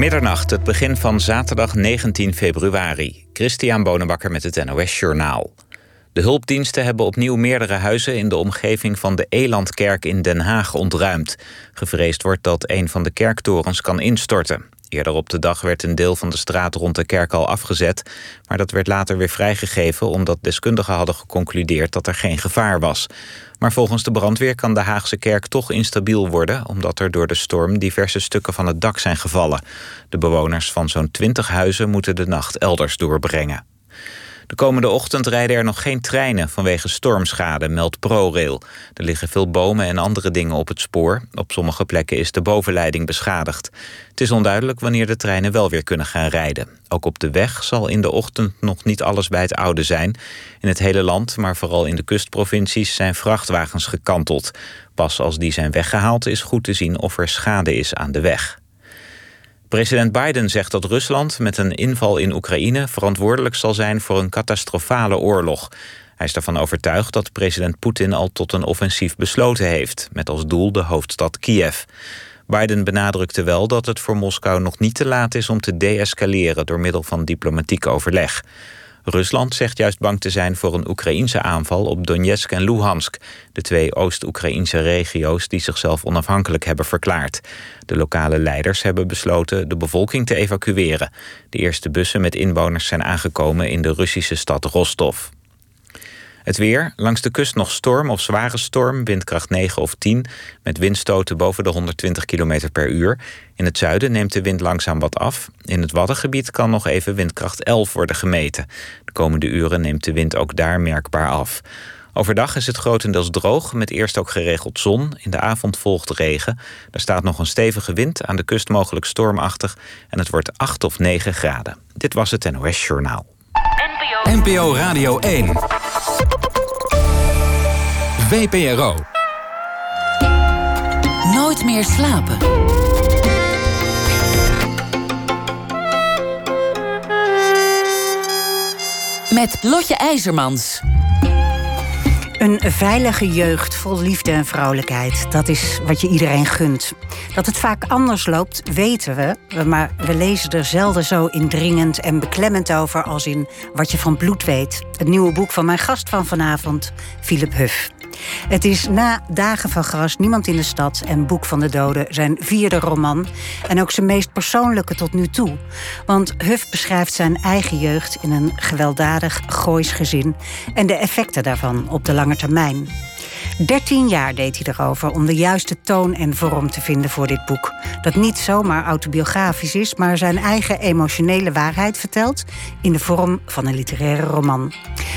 Middernacht, het begin van zaterdag 19 februari. Christian Bonenbakker met het NOS Journaal. De hulpdiensten hebben opnieuw meerdere huizen in de omgeving van de Elandkerk in Den Haag ontruimd. Gevreesd wordt dat een van de kerktorens kan instorten. Eerder op de dag werd een deel van de straat rond de kerk al afgezet, maar dat werd later weer vrijgegeven omdat deskundigen hadden geconcludeerd dat er geen gevaar was. Maar volgens de brandweer kan de Haagse kerk toch instabiel worden, omdat er door de storm diverse stukken van het dak zijn gevallen. De bewoners van zo'n 20 huizen moeten de nacht elders doorbrengen. De komende ochtend rijden er nog geen treinen vanwege stormschade, meldt ProRail. Er liggen veel bomen en andere dingen op het spoor. Op sommige plekken is de bovenleiding beschadigd. Het is onduidelijk wanneer de treinen wel weer kunnen gaan rijden. Ook op de weg zal in de ochtend nog niet alles bij het oude zijn. In het hele land, maar vooral in de kustprovincies, zijn vrachtwagens gekanteld. Pas als die zijn weggehaald is goed te zien of er schade is aan de weg. President Biden zegt dat Rusland met een inval in Oekraïne verantwoordelijk zal zijn voor een catastrofale oorlog. Hij is ervan overtuigd dat president Poetin al tot een offensief besloten heeft, met als doel de hoofdstad Kiev. Biden benadrukte wel dat het voor Moskou nog niet te laat is om te deescaleren door middel van diplomatiek overleg. Rusland zegt juist bang te zijn voor een Oekraïense aanval op Donetsk en Luhansk, de twee Oost-Oekraïnse regio's die zichzelf onafhankelijk hebben verklaard. De lokale leiders hebben besloten de bevolking te evacueren. De eerste bussen met inwoners zijn aangekomen in de Russische stad Rostov. Het weer, langs de kust nog storm of zware storm, windkracht 9 of 10... met windstoten boven de 120 km per uur. In het zuiden neemt de wind langzaam wat af. In het Waddengebied kan nog even windkracht 11 worden gemeten. De komende uren neemt de wind ook daar merkbaar af. Overdag is het grotendeels droog, met eerst ook geregeld zon. In de avond volgt regen. Er staat nog een stevige wind, aan de kust mogelijk stormachtig... en het wordt 8 of 9 graden. Dit was het NOS Journaal. NPO Radio 1. VPRO. Nooit meer slapen. Met Lotje IJzermans. Een veilige jeugd vol liefde en vrouwelijkheid. Dat is wat je iedereen gunt. Dat het vaak anders loopt, weten we. Maar we lezen er zelden zo indringend en beklemmend over als in Wat je van bloed weet. Het nieuwe boek van mijn gast van vanavond, Philip Huff. Het is na Dagen van Gras, Niemand in de Stad en Boek van de Doden zijn vierde roman. En ook zijn meest persoonlijke tot nu toe. Want Huff beschrijft zijn eigen jeugd in een gewelddadig Goois gezin en de effecten daarvan op de lange termijn. Dertien jaar deed hij erover om de juiste toon en vorm te vinden voor dit boek. Dat niet zomaar autobiografisch is, maar zijn eigen emotionele waarheid vertelt in de vorm van een literaire roman.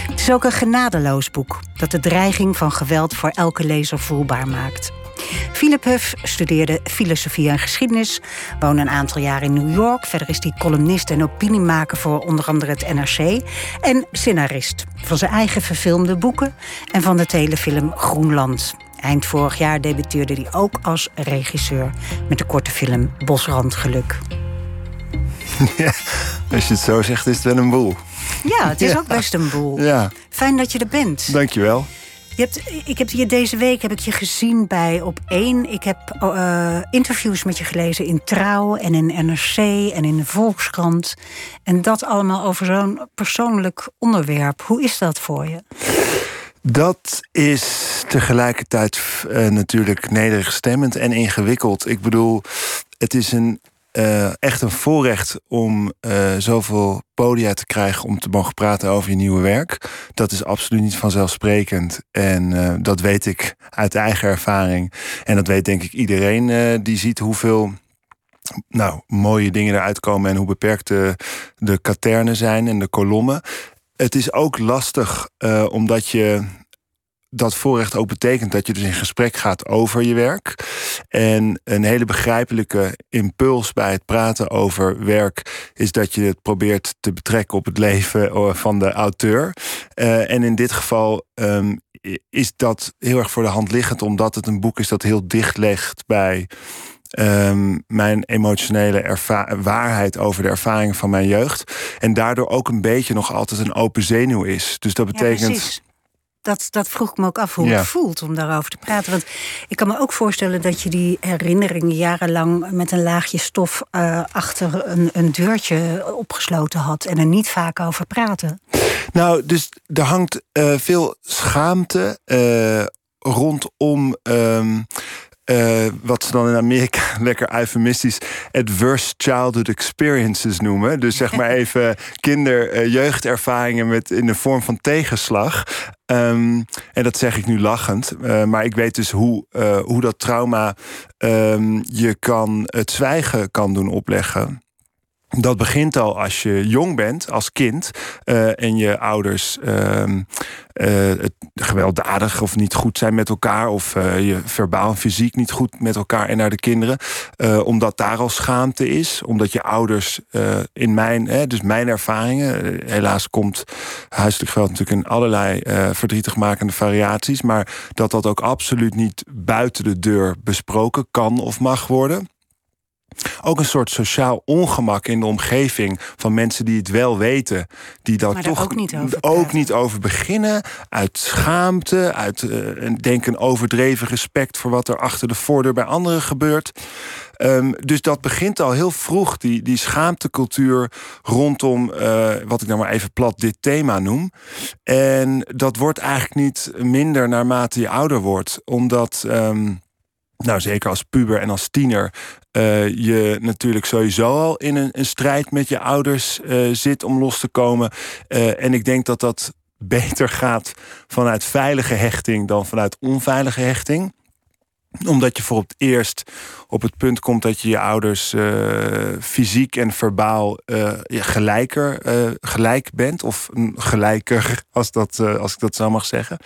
Het is ook een genadeloos boek dat de dreiging van geweld voor elke lezer voelbaar maakt. Philip Huff studeerde filosofie en geschiedenis, woonde een aantal jaar in New York. Verder is hij columnist en opiniemaker voor onder andere het NRC. En scenarist van zijn eigen verfilmde boeken en van de telefilm Groenland. Eind vorig jaar debuteerde hij ook als regisseur met de korte film Bosrandgeluk. Ja, als je het zo zegt, is het wel een boel. Ja, het is ook best een boel. Ja. Fijn dat je er bent. Dankjewel. Je hebt, ik heb je deze week heb ik je gezien bij Op 1. Ik heb uh, interviews met je gelezen in Trouw en in NRC en in de Volkskrant. En dat allemaal over zo'n persoonlijk onderwerp. Hoe is dat voor je? Dat is tegelijkertijd uh, natuurlijk nederig stemmend en ingewikkeld. Ik bedoel, het is een uh, echt een voorrecht om uh, zoveel podia te krijgen om te mogen praten over je nieuwe werk. Dat is absoluut niet vanzelfsprekend. En uh, dat weet ik uit eigen ervaring. En dat weet denk ik iedereen die ziet hoeveel nou, mooie dingen eruit komen en hoe beperkt de, de katernen zijn en de kolommen. Het is ook lastig omdat je dat voorrecht ook betekent dat je dus in gesprek gaat over je werk. En een hele begrijpelijke impuls bij het praten over werk is dat je het probeert te betrekken op het leven eh, van de auteur. Uh, en in dit geval um, is dat heel erg voor de hand liggend, omdat het een boek is dat heel dicht legt bij. Um, mijn emotionele waarheid over de ervaringen van mijn jeugd. En daardoor ook een beetje nog altijd een open zenuw is. Dus dat betekent. Ja, dat, dat vroeg ik me ook af hoe het voelt om daarover te praten. Want ik kan me ook voorstellen dat je die herinneringen jarenlang met een laagje stof uh, achter een, een deurtje opgesloten had en er niet vaak over praten. Nou, dus er hangt uh, veel schaamte uh, rondom um, uh, wat ze dan in Amerika lekker eufemistisch adverse childhood experiences noemen. Dus zeg maar even kinder-jeugdervaringen met in de vorm van tegenslag. Um, en dat zeg ik nu lachend. Uh, maar ik weet dus hoe, uh, hoe dat trauma um, je kan het zwijgen kan doen opleggen. Dat begint al als je jong bent, als kind, uh, en je ouders uh, gewelddadig of niet goed zijn met elkaar, of je verbaal en fysiek niet goed met elkaar en naar de kinderen, omdat daar al schaamte is, omdat je ouders in mijn, hè, dus mijn ervaringen, helaas komt huiselijk geweld natuurlijk in allerlei verdrietigmakende variaties, maar dat dat ook absoluut niet buiten de deur besproken kan of mag worden. Ook een soort sociaal ongemak in de omgeving van mensen die het wel weten, die daar toch ook niet, over, ook niet over beginnen. Uit schaamte, uit uh, denk een overdreven respect voor wat er achter de voordeur bij anderen gebeurt. Um, dus dat begint al heel vroeg, die, die schaamtecultuur rondom uh, wat ik nou maar even plat dit thema noem. En dat wordt eigenlijk niet minder naarmate je ouder wordt, omdat. Um, nou, zeker als puber en als tiener, uh, je natuurlijk sowieso al in een, een strijd met je ouders uh, zit om los te komen. Uh, en ik denk dat dat beter gaat vanuit veilige hechting dan vanuit onveilige hechting omdat je voor het eerst op het punt komt dat je je ouders uh, fysiek en verbaal uh, gelijker, uh, gelijk bent. Of gelijker, als, dat, als ik dat zo mag zeggen.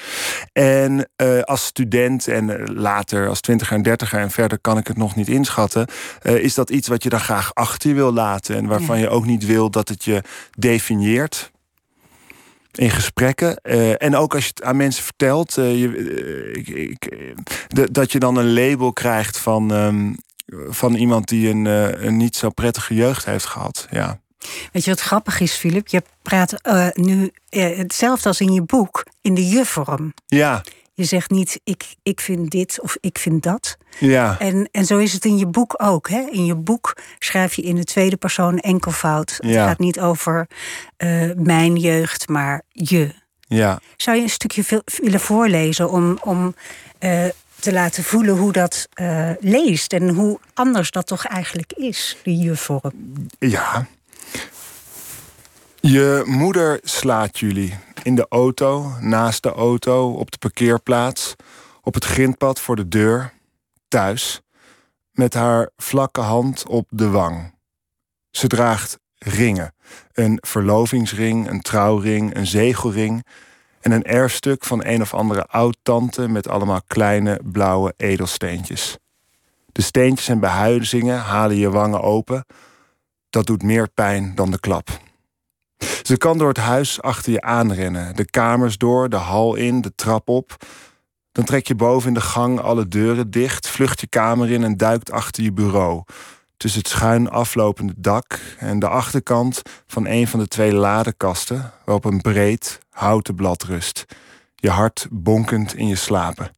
En als student en later als twintiger en dertiger en verder kan ik het nog niet inschatten. is dat iets wat je dan graag achter je wil laten. En waarvan ja. je ook niet wil dat het je definieert in gesprekken. Uh, en ook als je het aan mensen vertelt, uh, je, uh, ik, ik, de, dat je dan een label krijgt van, um, van iemand die een, een niet zo prettige jeugd heeft gehad. Ja. Weet je wat grappig is, Filip? Je praat nu hetzelfde als in je boek, in de je-vorm. Ja. Je zegt niet ik, ik vind dit of ik vind dat. Ja. En, en zo is het in je boek ook. Hè? In je boek schrijf je in de tweede persoon enkelvoud. Het ja. gaat niet over uh, mijn jeugd, maar je. Ja. Zou je een stukje willen voorlezen om, om uh, te laten voelen hoe dat uh, leest en hoe anders dat toch eigenlijk is, die je-vorm? Ja. Je moeder slaat jullie in de auto, naast de auto, op de parkeerplaats, op het grindpad voor de deur, thuis, met haar vlakke hand op de wang. Ze draagt ringen: een verlovingsring, een trouwring, een zegelring en een erfstuk van een of andere oud-tante met allemaal kleine blauwe edelsteentjes. De steentjes en behuizingen halen je wangen open. Dat doet meer pijn dan de klap. Ze kan door het huis achter je aanrennen, de kamers door, de hal in, de trap op. Dan trek je boven in de gang alle deuren dicht, vlucht je kamer in en duikt achter je bureau. Tussen het schuin aflopende dak en de achterkant van een van de twee ladekasten, waarop een breed houten blad rust. Je hart bonkend in je slapen.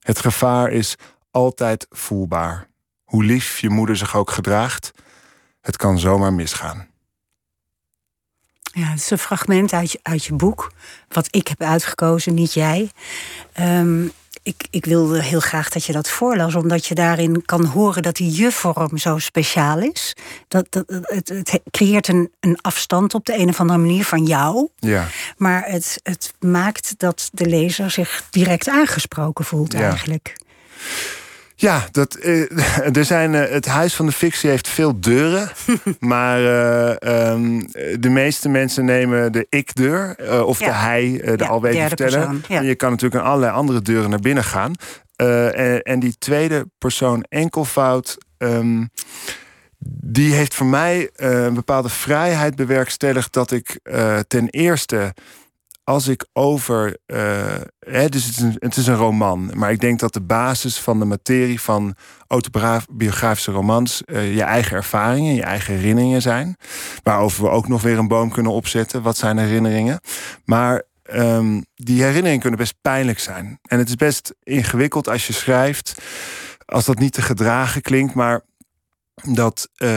Het gevaar is altijd voelbaar. Hoe lief je moeder zich ook gedraagt, het kan zomaar misgaan. Ja, het is een fragment uit je, uit je boek. Wat ik heb uitgekozen, niet jij. Um, ik, ik wilde heel graag dat je dat voorlas, omdat je daarin kan horen dat die je-vorm zo speciaal is. Dat, dat, het, het creëert een, een afstand op de een of andere manier van jou. Ja. Maar het, het maakt dat de lezer zich direct aangesproken voelt, Ja. eigenlijk. Ja, dat, eh, er zijn, eh, het Huis van de Fictie heeft veel deuren. maar eh, ehm, de meeste mensen nemen de ik-deur. of Ja. de hij, de Ja, verteller. persoon, ja. En je kan natuurlijk aan allerlei andere deuren naar binnen gaan. En, en die tweede persoon enkelvoud... ehm, die heeft voor mij een bepaalde vrijheid bewerkstelligd... dat ik ten eerste als ik over. eh, hè, dus het is, een, het is een roman. Maar ik denk dat de basis van de materie van autobiografische romans. eh, je eigen ervaringen, je eigen herinneringen zijn. Waarover we ook nog weer een boom kunnen opzetten. Wat zijn herinneringen? Maar ehm, die herinneringen kunnen best pijnlijk zijn. En het is best ingewikkeld als je schrijft, als dat niet te gedragen klinkt, maar dat uh,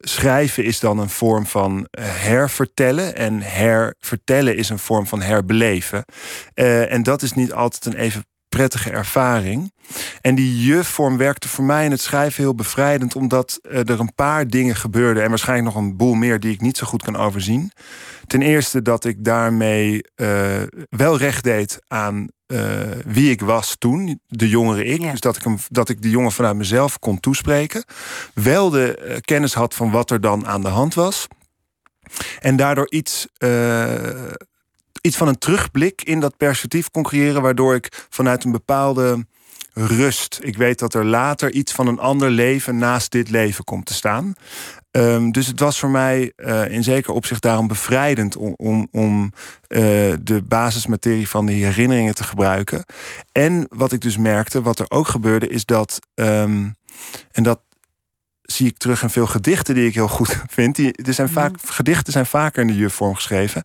schrijven is dan een vorm van hervertellen. En hervertellen is een vorm van herbeleven. Uh, en dat is niet altijd een even prettige ervaring. En die je-vorm werkte voor mij in het schrijven heel bevrijdend, omdat er een paar dingen gebeurden. En waarschijnlijk nog een boel meer die ik niet zo goed kan overzien. Ten eerste dat ik daarmee wel recht deed aan uh, wie ik was toen, de jongere ik. Dus dat ik, hem, dat ik de jongen vanuit mezelf kon toespreken. Wel de uh, kennis had van wat er dan aan de hand was. En daardoor iets iets van een terugblik in dat perspectief kon creëren, waardoor ik vanuit een bepaalde rust. Ik weet dat er later iets van een ander leven naast dit leven komt te staan. Um, dus het was voor mij uh, in zeker opzicht daarom bevrijdend om, om, om uh, de basismaterie van die herinneringen te gebruiken. En wat ik dus merkte, wat er ook gebeurde, is dat. Um, en dat zie ik terug in veel gedichten die ik heel goed vind. Die, er zijn vaak, mhm. Gedichten zijn vaker in de jufvorm geschreven.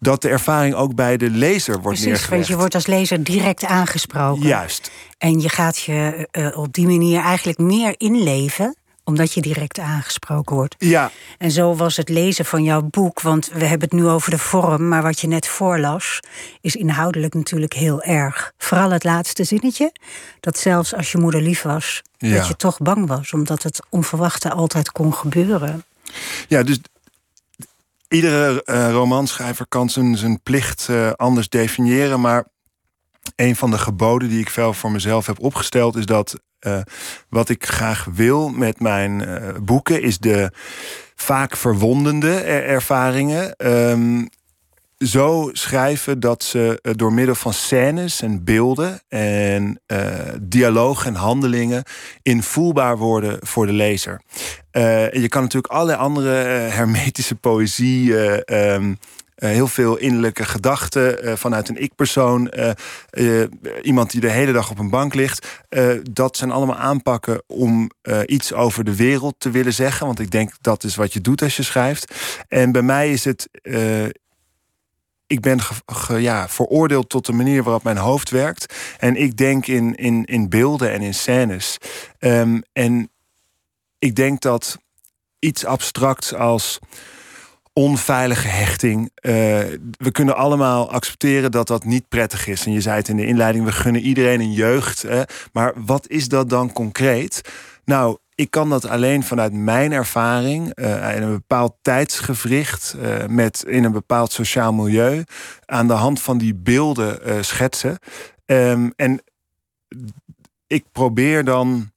Dat de ervaring ook bij de lezer wordt Precies, neergelegd. want je wordt als lezer direct aangesproken. Juist. En je gaat je uh, op die manier eigenlijk meer inleven omdat je direct aangesproken wordt. Ja. En zo was het lezen van jouw boek, want we hebben het nu over de vorm, maar wat je net voorlas, is inhoudelijk natuurlijk heel erg. Vooral het laatste zinnetje, dat zelfs als je moeder lief was, ja. dat je toch bang was, omdat het onverwachte altijd kon gebeuren. Ja, dus iedere uh, romanschrijver kan zijn, zijn plicht uh, anders definiëren, maar een van de geboden die ik wel voor mezelf heb opgesteld is dat uh, wat ik graag wil met mijn uh, boeken is de vaak verwondende ervaringen. Um, zo schrijven dat ze uh, door middel van scènes en beelden en uh, dialoog en handelingen invoelbaar worden voor de lezer. Uh, je kan natuurlijk allerlei andere hermetische poëzie um, uh, heel veel innerlijke gedachten uh, vanuit een ik-persoon. Uh, iemand die de hele dag op een bank ligt. dat zijn allemaal aanpakken om iets over de wereld te willen zeggen. Want ik denk dat is wat je doet als je schrijft. En bij mij is het. ik ben ja, veroordeeld tot de manier waarop mijn hoofd werkt. En ik denk in, in, in beelden en in scènes. Um, en ik denk dat iets abstracts als onveilige hechting. Uh, we kunnen allemaal accepteren dat dat niet prettig is. En je zei het in de inleiding, we gunnen iedereen een jeugd. Hè? Maar wat is dat dan concreet? Nou, ik kan dat alleen vanuit mijn ervaring uh, in een bepaald tijdsgevricht, uh, met in een bepaald sociaal milieu, aan de hand van die beelden schetsen. Um, en ik probeer dan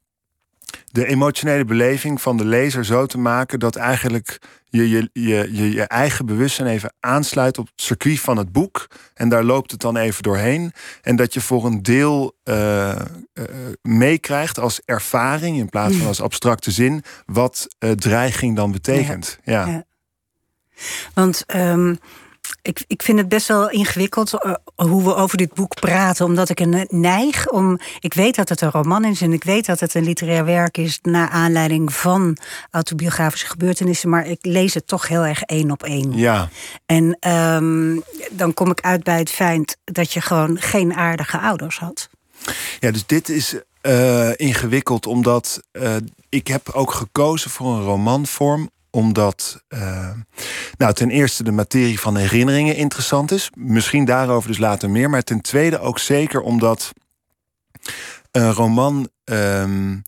de emotionele beleving van de lezer zo te maken dat eigenlijk je je, je, je, je eigen bewustzijn even aansluit op het circuit van het boek. En daar loopt het dan even doorheen. En dat je voor een deel uh, uh, meekrijgt als ervaring in plaats van als abstracte zin, wat uh, dreiging dan betekent. ja. ja. Want um, ik, ik vind het best wel ingewikkeld uh, hoe we over dit boek praten. Omdat ik een neig om. Ik weet dat het een roman is en ik weet dat het een literair werk is. naar aanleiding van autobiografische gebeurtenissen. Maar ik lees het toch heel erg één op één. Ja. En um, dan kom ik uit bij het feit dat je gewoon geen aardige ouders had. Ja, dus dit is uh, ingewikkeld omdat uh, ik heb ook gekozen voor een romanvorm omdat uh, nou, ten eerste de materie van herinneringen interessant is. Misschien daarover dus later meer. Maar ten tweede ook zeker omdat een roman um,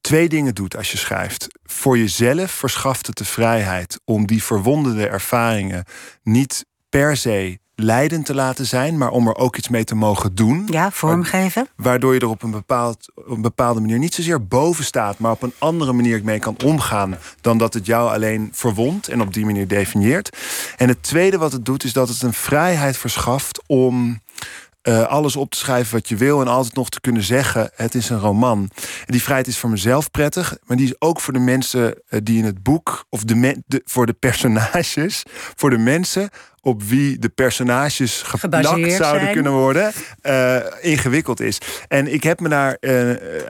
twee dingen doet als je schrijft. Voor jezelf verschaft het de vrijheid om die verwondende ervaringen niet per se leidend te laten zijn, maar om er ook iets mee te mogen doen. Ja, vormgeven. Waardoor je er op een, bepaald, op een bepaalde manier niet zozeer boven staat, maar op een andere manier mee kan omgaan dan dat het jou alleen verwondt en op die manier definieert. En het tweede wat het doet, is dat het een vrijheid verschaft om uh, alles op te schrijven wat je wil en altijd nog te kunnen zeggen: het is een roman. En die vrijheid is voor mezelf prettig, maar die is ook voor de mensen uh, die in het boek, of de, de, voor de personages, voor de mensen op wie de personages geplakt zouden zijn. kunnen worden, uh, ingewikkeld is. En ik heb me daar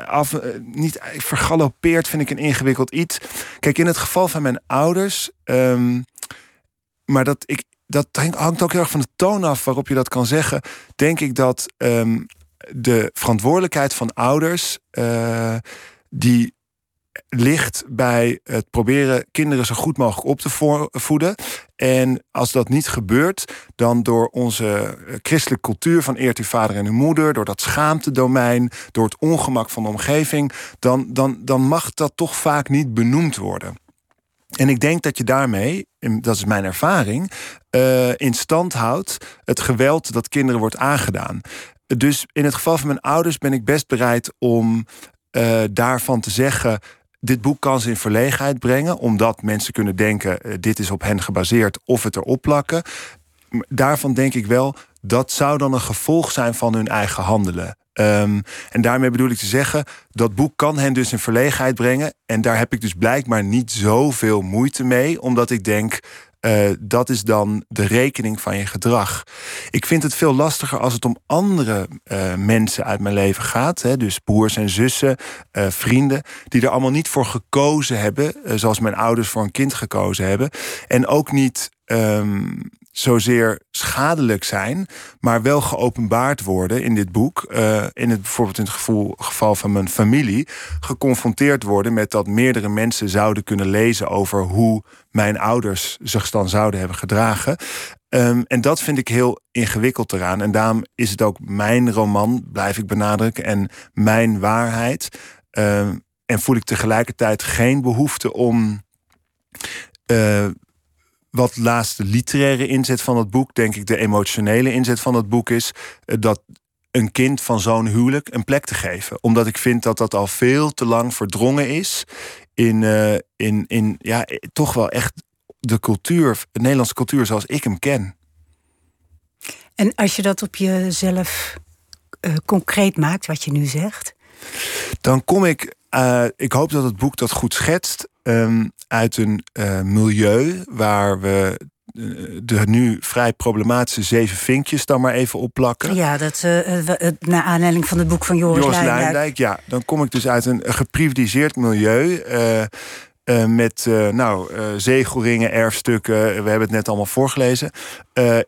af, niet vergalopeerd, vind ik een ingewikkeld iets. Kijk, in het geval van mijn ouders, um, maar dat ik dat hangt ook heel erg van de toon af waarop je dat kan zeggen. Denk ik dat ehm, de verantwoordelijkheid van ouders. Die ligt bij het proberen kinderen zo goed mogelijk op te voeden. En als dat niet gebeurt, dan door onze eh, christelijke cultuur van eert uw vader en uw moeder, door dat schaamtedomein, door het ongemak van de omgeving, dan, dan, dan mag dat toch vaak niet benoemd worden. En ik denk dat je daarmee, dat is mijn ervaring, uh, in stand houdt het geweld dat kinderen wordt aangedaan. Dus in het geval van mijn ouders ben ik best bereid om uh, daarvan te zeggen dit boek kan ze in verlegenheid brengen, omdat mensen kunnen denken: uh, dit is op hen gebaseerd of het erop plakken. Daarvan denk ik wel, dat zou dan een gevolg zijn van hun eigen handelen. Um, en daarmee bedoel ik te zeggen, dat boek kan hen dus in verlegenheid brengen. En daar heb ik dus blijkbaar niet zoveel moeite mee, omdat ik denk, uh, dat is dan de rekening van je gedrag. Ik vind het veel lastiger als het om andere uh, mensen uit mijn leven gaat. Hè, dus broers en zussen, uh, vrienden, die er allemaal niet voor gekozen hebben, zoals mijn ouders voor een kind gekozen hebben. En ook niet um, zozeer schadelijk zijn, maar wel geopenbaard worden in dit boek. Uh, in het bijvoorbeeld in het geval van mijn familie, geconfronteerd worden met dat meerdere mensen zouden kunnen lezen over hoe mijn ouders zich dan zouden hebben gedragen. Um, en dat vind ik heel ingewikkeld eraan. En daarom is het ook mijn roman, blijf ik benadrukken, en mijn waarheid. Um, en voel ik tegelijkertijd geen behoefte om. Uh, wat laatste literaire inzet van het boek, denk ik de emotionele inzet van het boek is eh, dat een kind van zo'n huwelijk een plek te geven. Omdat ik vind dat dat al veel te lang verdrongen is in, uh, in, in ja, eh, toch wel echt de cultuur, de Nederlandse cultuur zoals ik hem ken. En als je dat op jezelf uh, concreet maakt, wat je nu zegt, dan kom ik. Uh, ik hoop dat het boek dat goed schetst. Um, uit een uh, milieu waar we de nu vrij problematische zeven vinkjes dan maar even opplakken. Ja, dat uh, naar aanleiding van het boek van Joris, Joris. Ja, dan kom ik dus uit een geprivilegeerd milieu. Uh, uh, met uh, nou, uh, zegelringen, erfstukken. We hebben het net allemaal voorgelezen.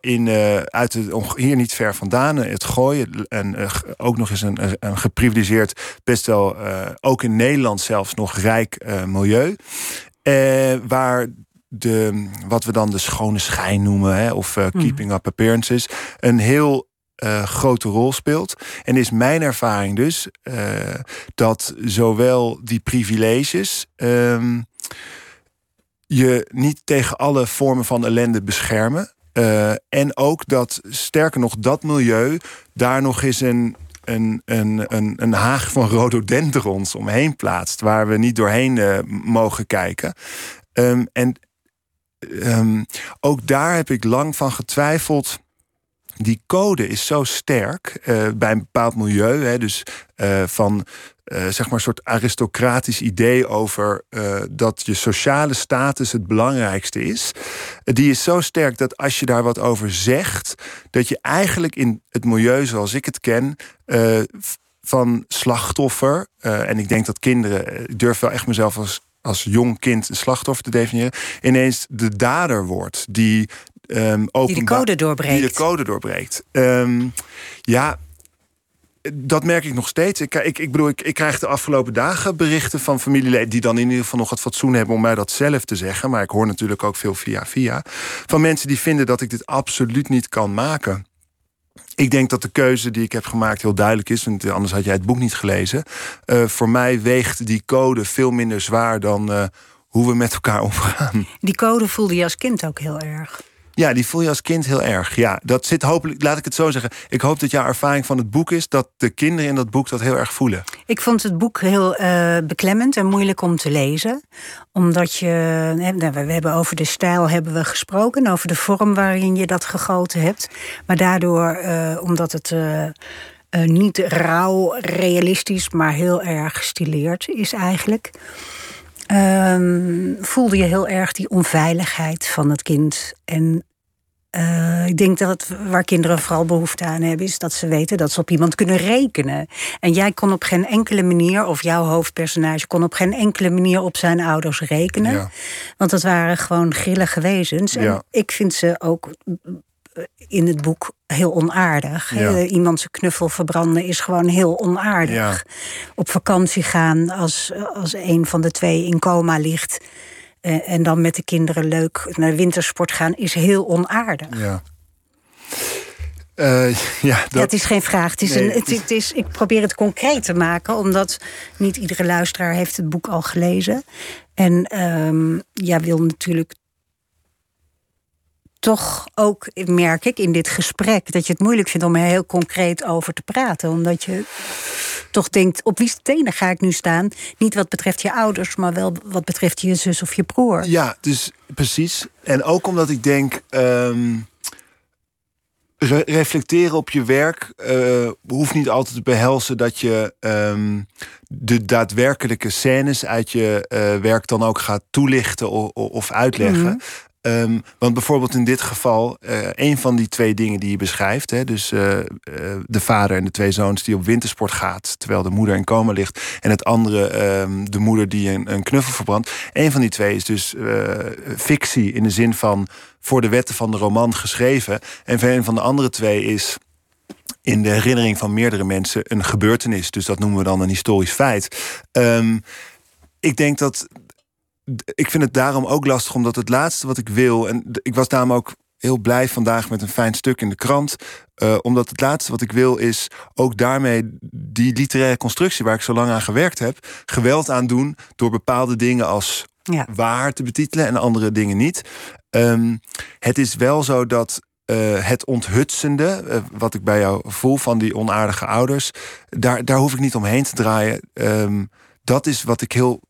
in, uit het, hier niet ver vandaan, het gooien. En ook nog eens een, een geprivilegeerd, best wel ook in Nederland zelfs nog rijk milieu. Waar de, wat we dan de schone schijn noemen, hè, of uh, keeping up appearances, een heel uh, grote rol speelt. En is mijn ervaring dus dat zowel die privileges um, je niet tegen alle vormen van ellende beschermen. En ook dat, sterker nog, dat milieu daar nog eens een, een, een, een, een haag van rhododendrons omheen plaatst, waar we niet doorheen mogen kijken. Um, en um, ook daar heb ik lang van getwijfeld die code is zo sterk uh, bij een bepaald milieu. Hè, dus uh, van uh, zeg maar een soort aristocratisch idee over dat je sociale status het belangrijkste is. die is zo sterk dat als je daar wat over zegt, dat je eigenlijk in het milieu zoals ik het ken. van slachtoffer, en ik denk dat kinderen, ik durf wel echt mezelf als als jong kind een slachtoffer te definiëren, ineens de dader wordt die um, die de code doorbreekt. Die de code doorbreekt. Um, ja, dat merk ik nog steeds. Ik, ik, ik bedoel, ik, ik krijg de afgelopen dagen berichten van familieleden... die dan in ieder geval nog het fatsoen hebben om mij dat zelf te zeggen. Maar ik hoor natuurlijk ook veel via via. Van mensen die vinden dat ik dit absoluut niet kan maken. Ik denk dat de keuze die ik heb gemaakt heel duidelijk is. Want anders had jij het boek niet gelezen. Uh, voor mij weegt die code veel minder zwaar dan uh, hoe we met elkaar omgaan. Die code voelde je als kind ook heel erg. Ja, die voel je als kind heel erg. Ja, dat zit hopelijk, laat ik het zo zeggen. Ik hoop dat jouw ervaring van het boek is dat de kinderen in dat boek dat heel erg voelen. Ik vond het boek heel uh, beklemmend en moeilijk om te lezen. Omdat je, nou, we hebben over de stijl hebben we gesproken, over de vorm waarin je dat gegoten hebt. Maar daardoor, uh, omdat het. Uh, niet rauw, realistisch, maar heel erg gestileerd is eigenlijk. Um, voelde je heel erg die onveiligheid van het kind. En eh, ik denk dat waar kinderen vooral behoefte aan hebben, is dat ze weten dat ze op iemand kunnen rekenen. En jij kon op geen enkele manier, of jouw hoofdpersonage kon op geen enkele manier op zijn ouders rekenen. Want dat waren gewoon grillige wezens. En ik vind ze ook in het boek heel onaardig. Iemand zijn knuffel verbranden is gewoon heel onaardig. Op vakantie gaan als, als een van de twee in coma ligt. Eh, en dan met de kinderen leuk naar wintersport gaan is heel onaardig. Ja. Uh, ja, dat... het is geen vraag. Het is een, het, het, is, ik probeer het concreet te maken, omdat niet iedere luisteraar heeft het boek al gelezen. En um, ja, wil natuurlijk toch ook, merk ik in dit gesprek, dat je het moeilijk vindt om er heel concreet over te praten. Omdat je toch denkt, op wie tenen ga ik nu staan? Niet wat betreft je ouders, maar wel wat betreft je zus of je broer. Ja, dus precies. En ook omdat ik denk. Um, reflecteren op je werk uh, hoeft niet altijd te behelzen dat je um, de daadwerkelijke scènes uit je uh, werk dan ook gaat toelichten of, of uitleggen. Mhm. Um, want bijvoorbeeld in dit geval, uh, een van die twee dingen die je beschrijft, hè, dus uh, uh, de vader en de twee zoons die op wintersport gaat, terwijl de moeder in coma ligt, en het andere, um, de moeder die een, een, knuffel verbrandt. Een van die twee is dus fictie in de zin van voor de wetten van de roman geschreven. En een van de andere twee is in de herinnering van meerdere mensen een gebeurtenis. Dus dat noemen we dan een historisch feit. Um, ik denk dat ik vind het daarom ook lastig, omdat het laatste wat ik wil. En ik was daarom ook heel blij vandaag met een fijn stuk in de krant. Uh, omdat het laatste wat ik wil is ook daarmee die literaire constructie waar ik zo lang aan gewerkt heb, geweld aan doen door bepaalde dingen als ja. waar te betitelen en andere dingen niet. Um, het is wel zo dat uh, het onthutsende, uh, wat ik bij jou voel van die onaardige ouders, daar, daar hoef ik niet omheen te draaien. Um, dat is wat ik heel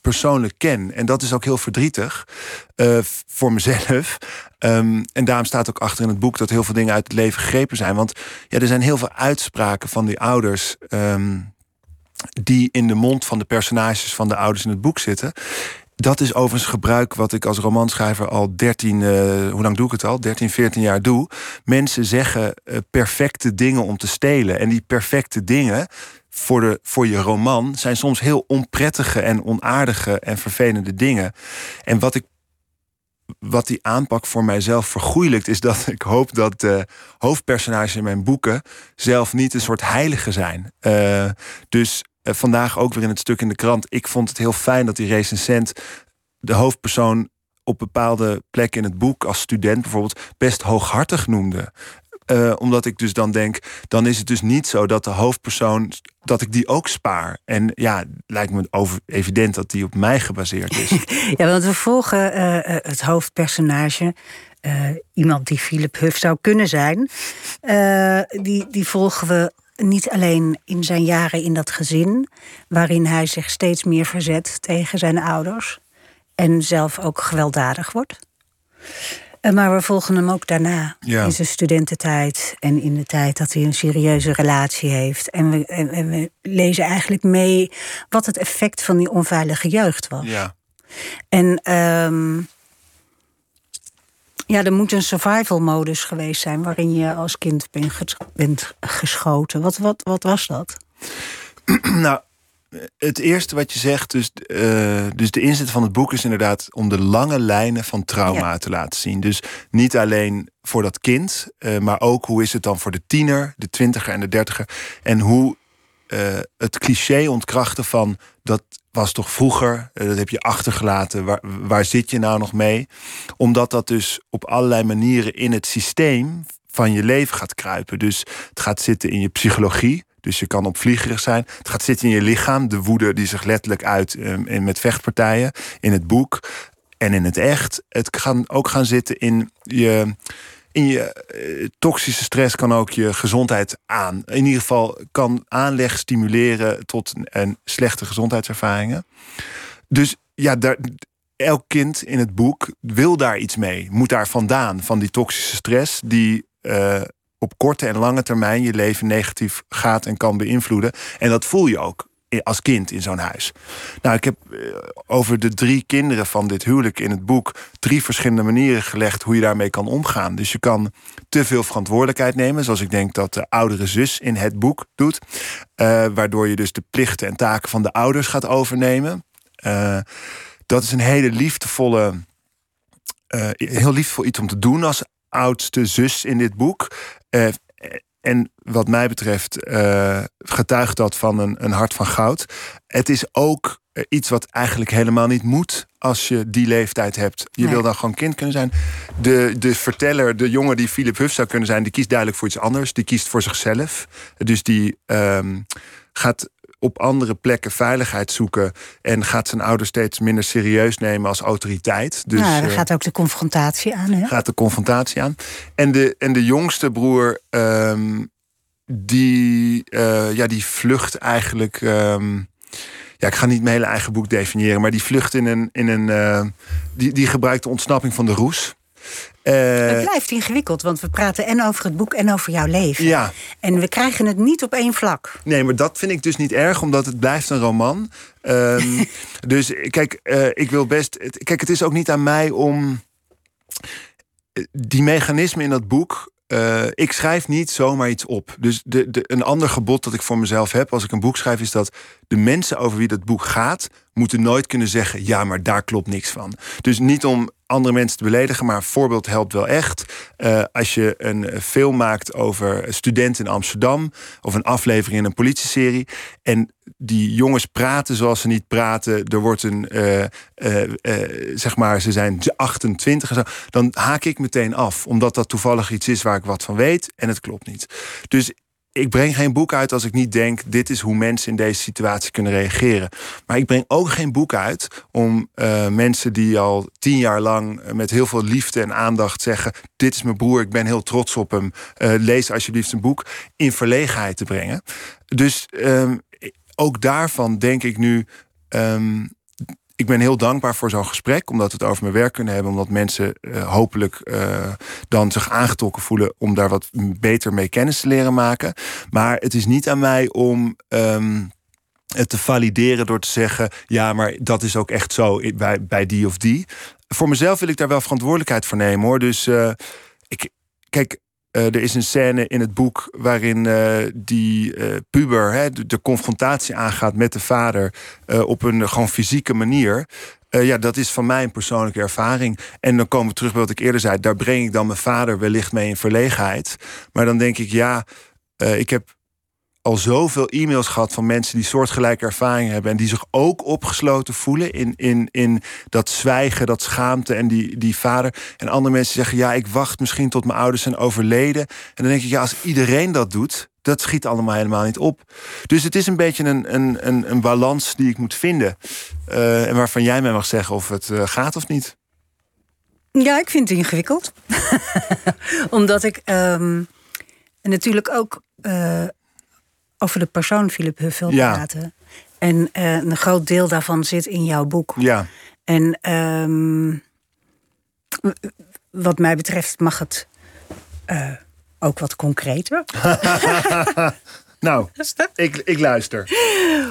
persoonlijk ken. En dat is ook heel verdrietig uh, voor mezelf. Um, en daarom staat ook achter in het boek dat heel veel dingen uit het leven gegrepen zijn. Want ja, er zijn heel veel uitspraken van die ouders. Um, die in de mond van de personages van de ouders in het boek zitten. Dat is overigens gebruik wat ik als romanschrijver al 13, uh, hoe lang doe ik het al? 13, 14 jaar doe. Mensen zeggen uh, perfecte dingen om te stelen. En die perfecte dingen, voor, de, voor je roman zijn soms heel onprettige en onaardige en vervelende dingen. En wat ik wat die aanpak voor mijzelf vergoeilijkt, is dat ik hoop dat de hoofdpersonages in mijn boeken zelf niet een soort heilige zijn. Uh, dus uh, vandaag ook weer in het stuk in de krant. Ik vond het heel fijn dat die recensent de hoofdpersoon op bepaalde plekken in het boek, als student bijvoorbeeld, best hooghartig noemde. Uh, omdat ik dus dan denk, dan is het dus niet zo dat de hoofdpersoon, dat ik die ook spaar. En ja, lijkt me over evident dat die op mij gebaseerd is. ja, want we volgen uh, het hoofdpersonage. iemand die Philip Huff zou kunnen zijn. die, die volgen we niet alleen in zijn jaren in dat gezin, waarin hij zich steeds meer verzet tegen zijn ouders en zelf ook gewelddadig wordt. Eh, maar we volgen hem ook daarna. In zijn studententijd en in de tijd dat hij een serieuze relatie heeft. En we, en, we lezen eigenlijk mee wat het effect van die onveilige jeugd was. Ja. En um, ja, er moet een survival modus geweest zijn waarin je als kind bent geschoten. Wat, wat, wat was dat? nou, het eerste wat je zegt, dus, uh, dus de inzet van het boek is inderdaad om de lange lijnen van trauma te laten zien. Dus niet alleen voor dat kind, uh, maar ook hoe is het dan voor de tiener, de twintiger en de dertiger. En hoe uh, het cliché ontkrachten van dat was toch vroeger, dat heb je achtergelaten, waar, waar zit je nou nog mee? Omdat dat dus op allerlei manieren in het systeem van je leven gaat kruipen. Dus het gaat zitten in je psychologie. Dus je kan opvliegerig zijn. Het gaat zitten in je lichaam. De woede die zich letterlijk uit um, met vechtpartijen. In het boek en in het echt. Het kan ook gaan zitten in je. In je eh, toxische stress kan ook je gezondheid aan. In ieder geval kan aanleg stimuleren tot een slechte gezondheidservaringen. Dus ja, daar, elk kind in het boek wil daar iets mee. Moet daar vandaan, van die toxische stress die uh, op korte en lange termijn je leven negatief gaat en kan beïnvloeden. En dat voel je ook. als kind in zo'n huis. Nou, ik heb eh, over de drie kinderen van dit huwelijk in het boek drie verschillende manieren gelegd hoe je daarmee kan omgaan. Dus je kan te veel verantwoordelijkheid nemen, zoals ik denk dat de oudere zus in het boek doet, uh, waardoor je dus de plichten en taken van de ouders gaat overnemen. Uh, dat is een hele liefdevolle, heel liefdevol iets om te doen als oudste zus in dit boek. En wat mij betreft uh, getuigt dat van een, een hart van goud. Het is ook eh, iets wat eigenlijk helemaal niet moet als je die leeftijd hebt. Je wil dan gewoon kind kunnen zijn. De, de verteller, de jongen die Philip Huff zou kunnen zijn, die kiest duidelijk voor iets anders. Die kiest voor zichzelf. Dus die um, gaat op andere plekken veiligheid zoeken en gaat zijn ouders steeds minder serieus nemen als autoriteit. Dus, nou, dan gaat ook de confrontatie aan. Hè? Gaat de confrontatie aan. En de, en de jongste broer, um, die, uh, ja, die vlucht eigenlijk. Um, ja, ik ga niet mijn hele eigen boek definiëren, maar die vlucht in een. In een uh, die, die gebruikt de ontsnapping van de roes. Uh, het blijft ingewikkeld, want we praten en over het boek en over jouw leven. Ja. En we krijgen het niet op één vlak. Nee, maar dat vind ik dus niet erg, omdat het blijft een roman. Um, dus kijk, uh, ik wil best. Kijk, het is ook niet aan mij om. Die mechanismen in dat boek. Uh, ik schrijf niet zomaar iets op. Dus de, de, een ander gebod dat ik voor mezelf heb als ik een boek schrijf, is dat de mensen over wie dat boek gaat, moeten nooit kunnen zeggen: ja, maar daar klopt niks van. Dus niet om andere mensen te beledigen, maar een voorbeeld helpt wel echt. Uh, als je een film maakt over studenten in Amsterdam of een aflevering in een politieserie en die jongens praten zoals ze niet praten, er wordt een, uh, uh, zeg maar, ze zijn 28 en zo, dan haak ik meteen af, omdat dat toevallig iets is waar ik wat van weet en het klopt niet. Dus ik breng geen boek uit als ik niet denk: dit is hoe mensen in deze situatie kunnen reageren. Maar ik breng ook geen boek uit om mensen die al tien jaar lang met heel veel liefde en aandacht zeggen: dit is mijn broer, ik ben heel trots op hem. Lees alsjeblieft een boek in verlegenheid te brengen. Dus um, ook daarvan denk ik nu. Um, ik ben heel dankbaar voor zo'n gesprek, omdat we het over mijn werk kunnen hebben, omdat mensen uh, hopelijk uh, dan zich aangetrokken voelen om daar wat beter mee kennis te leren maken. Maar het is niet aan mij om um, het te valideren door te zeggen: ja, maar dat is ook echt zo bij, die of die. Voor mezelf wil ik daar wel verantwoordelijkheid voor nemen hoor. Dus uh, ik, kijk, uh, er is een scène in het boek waarin uh, die uh, puber hè, de, de, confrontatie aangaat met de vader op een gewoon fysieke manier. ja, dat is van mij een persoonlijke ervaring. En dan komen we terug bij wat ik eerder zei. Daar breng ik dan mijn vader wellicht mee in verlegenheid. Maar dan denk ik, ja, ik heb al zoveel e-mails gehad van mensen die soortgelijke ervaringen hebben. En die zich ook opgesloten voelen in, in, in dat zwijgen, dat schaamte en die, die vader. En andere mensen zeggen: Ja, ik wacht misschien tot mijn ouders zijn overleden. En dan denk ik: Ja, als iedereen dat doet, dat schiet allemaal helemaal niet op. Dus het is een beetje een, een, een, een balans die ik moet vinden. Uh, en waarvan jij mij mag zeggen of het uh, gaat of niet. Ja, ik vind het ingewikkeld. Omdat ik um, natuurlijk ook. Uh, over de persoon Philip Huff wil ja. praten. En uh, een groot deel daarvan zit in jouw boek. Ja. En um, wat mij betreft mag het uh, ook wat concreter. nou, ik, ik luister.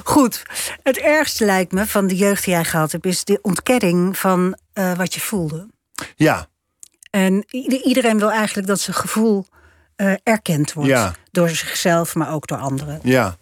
Goed. Het ergste lijkt me van de jeugd die jij gehad hebt... is de ontkenning van uh, wat je voelde. Ja. En iedereen wil eigenlijk dat zijn gevoel uh, erkend wordt. Ja. Door zichzelf, maar ook door anderen. Ja.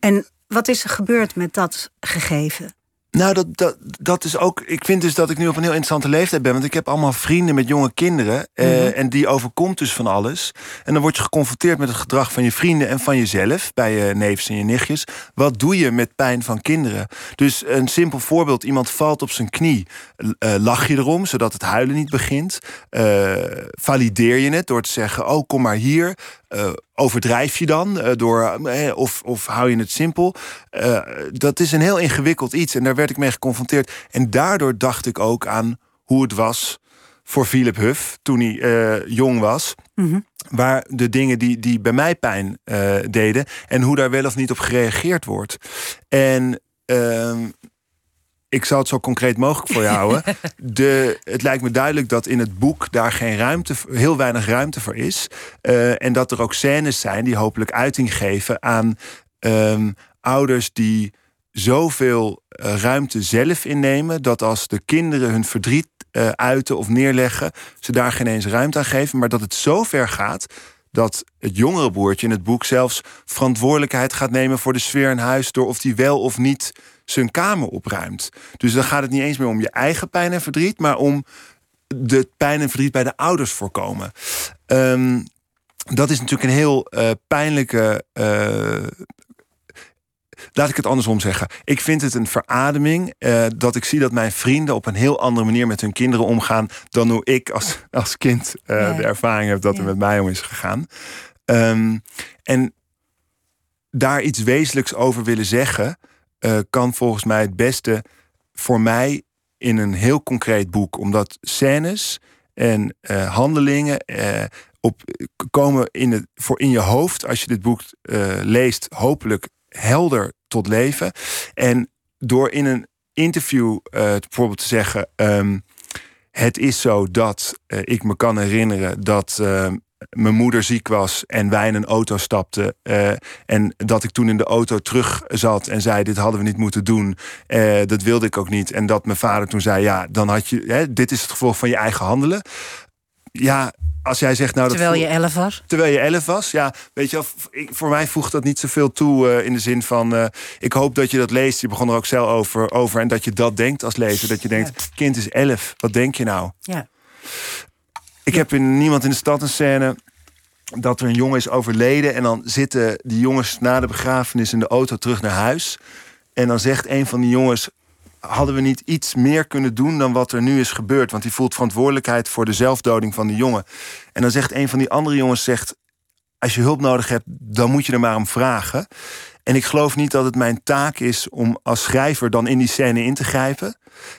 En wat is er gebeurd met dat gegeven? Nou, dat, dat, dat is ook. Ik vind dus dat ik nu op een heel interessante leeftijd ben. Want ik heb allemaal vrienden met jonge kinderen. Eh, mm -hmm. En die overkomt dus van alles. En dan word je geconfronteerd met het gedrag van je vrienden en van jezelf. Bij je neefs en je nichtjes. Wat doe je met pijn van kinderen? Dus een simpel voorbeeld: iemand valt op zijn knie. Uh, lach je erom, zodat het huilen niet begint. Uh, valideer je het door te zeggen: Oh, kom maar hier. Uh, overdrijf je dan uh, door, uh, of, of hou je het simpel? dat is een heel ingewikkeld iets en daar werd ik mee geconfronteerd. En daardoor dacht ik ook aan hoe het was voor Philip Huff toen hij jong was. Mm -hmm. Waar de dingen die, die bij mij pijn deden en hoe daar wel of niet op gereageerd wordt. En ehm, ik zal het zo concreet mogelijk voor je houden. De, het lijkt me duidelijk dat in het boek daar geen ruimte, heel weinig ruimte voor is. Uh, en dat er ook scènes zijn die hopelijk uiting geven aan um, ouders die zoveel uh, ruimte zelf innemen dat als de kinderen hun verdriet uh, uiten of neerleggen, ze daar geen eens ruimte aan geven, maar dat het zo ver gaat dat het jongere broertje in het boek zelfs verantwoordelijkheid gaat nemen voor de sfeer in huis door of die wel of niet zijn kamer opruimt. Dus dan gaat het niet eens meer om je eigen pijn en verdriet, maar om de pijn en verdriet bij de ouders voorkomen. Um, dat is natuurlijk een heel uh, pijnlijke uh, laat ik het andersom zeggen. Ik vind het een verademing uh, dat ik zie dat mijn vrienden op een heel andere manier met hun kinderen omgaan dan hoe ik als, als kind ja. de ervaring heb dat ja. er met mij om is gegaan. Um, en daar iets wezenlijks over willen zeggen, uh, kan volgens mij het beste voor mij in een heel concreet boek. Omdat scènes en handelingen op, komen in, het, voor in je hoofd, als je dit boek leest, hopelijk helder tot leven. En door in een interview bijvoorbeeld te zeggen: um, Het is zo dat ik me kan herinneren dat. Uh, mijn moeder ziek was en wij in een auto stapten. en dat ik toen in de auto terug zat en zei: Dit hadden we niet moeten doen. dat wilde ik ook niet. En dat mijn vader toen zei: Ja, dan had je. Hè, dit is het gevolg van je eigen handelen. Ja, als jij zegt nou terwijl je elf was? Terwijl je elf was, ja. Weet je, voor mij voegt dat niet zoveel toe uh, in de zin van... Uh, ik hoop dat je dat leest, je begon er ook zelf over, over... en dat je dat denkt als lezer. Dat je denkt, ja. kind is elf, wat denk je nou? Ja. Ik heb in Niemand in de Stad een scène... dat er een jongen is overleden... en dan zitten die jongens na de begrafenis in de auto terug naar huis... en dan zegt een van die jongens hadden we niet iets meer kunnen doen dan wat er nu is gebeurd? Want hij voelt verantwoordelijkheid voor de zelfdoding van die jongen. En dan zegt een van die andere jongens: zegt, Als je hulp nodig hebt, dan moet je er maar om vragen. En ik geloof niet dat het mijn taak is om als schrijver dan in die scène in te grijpen.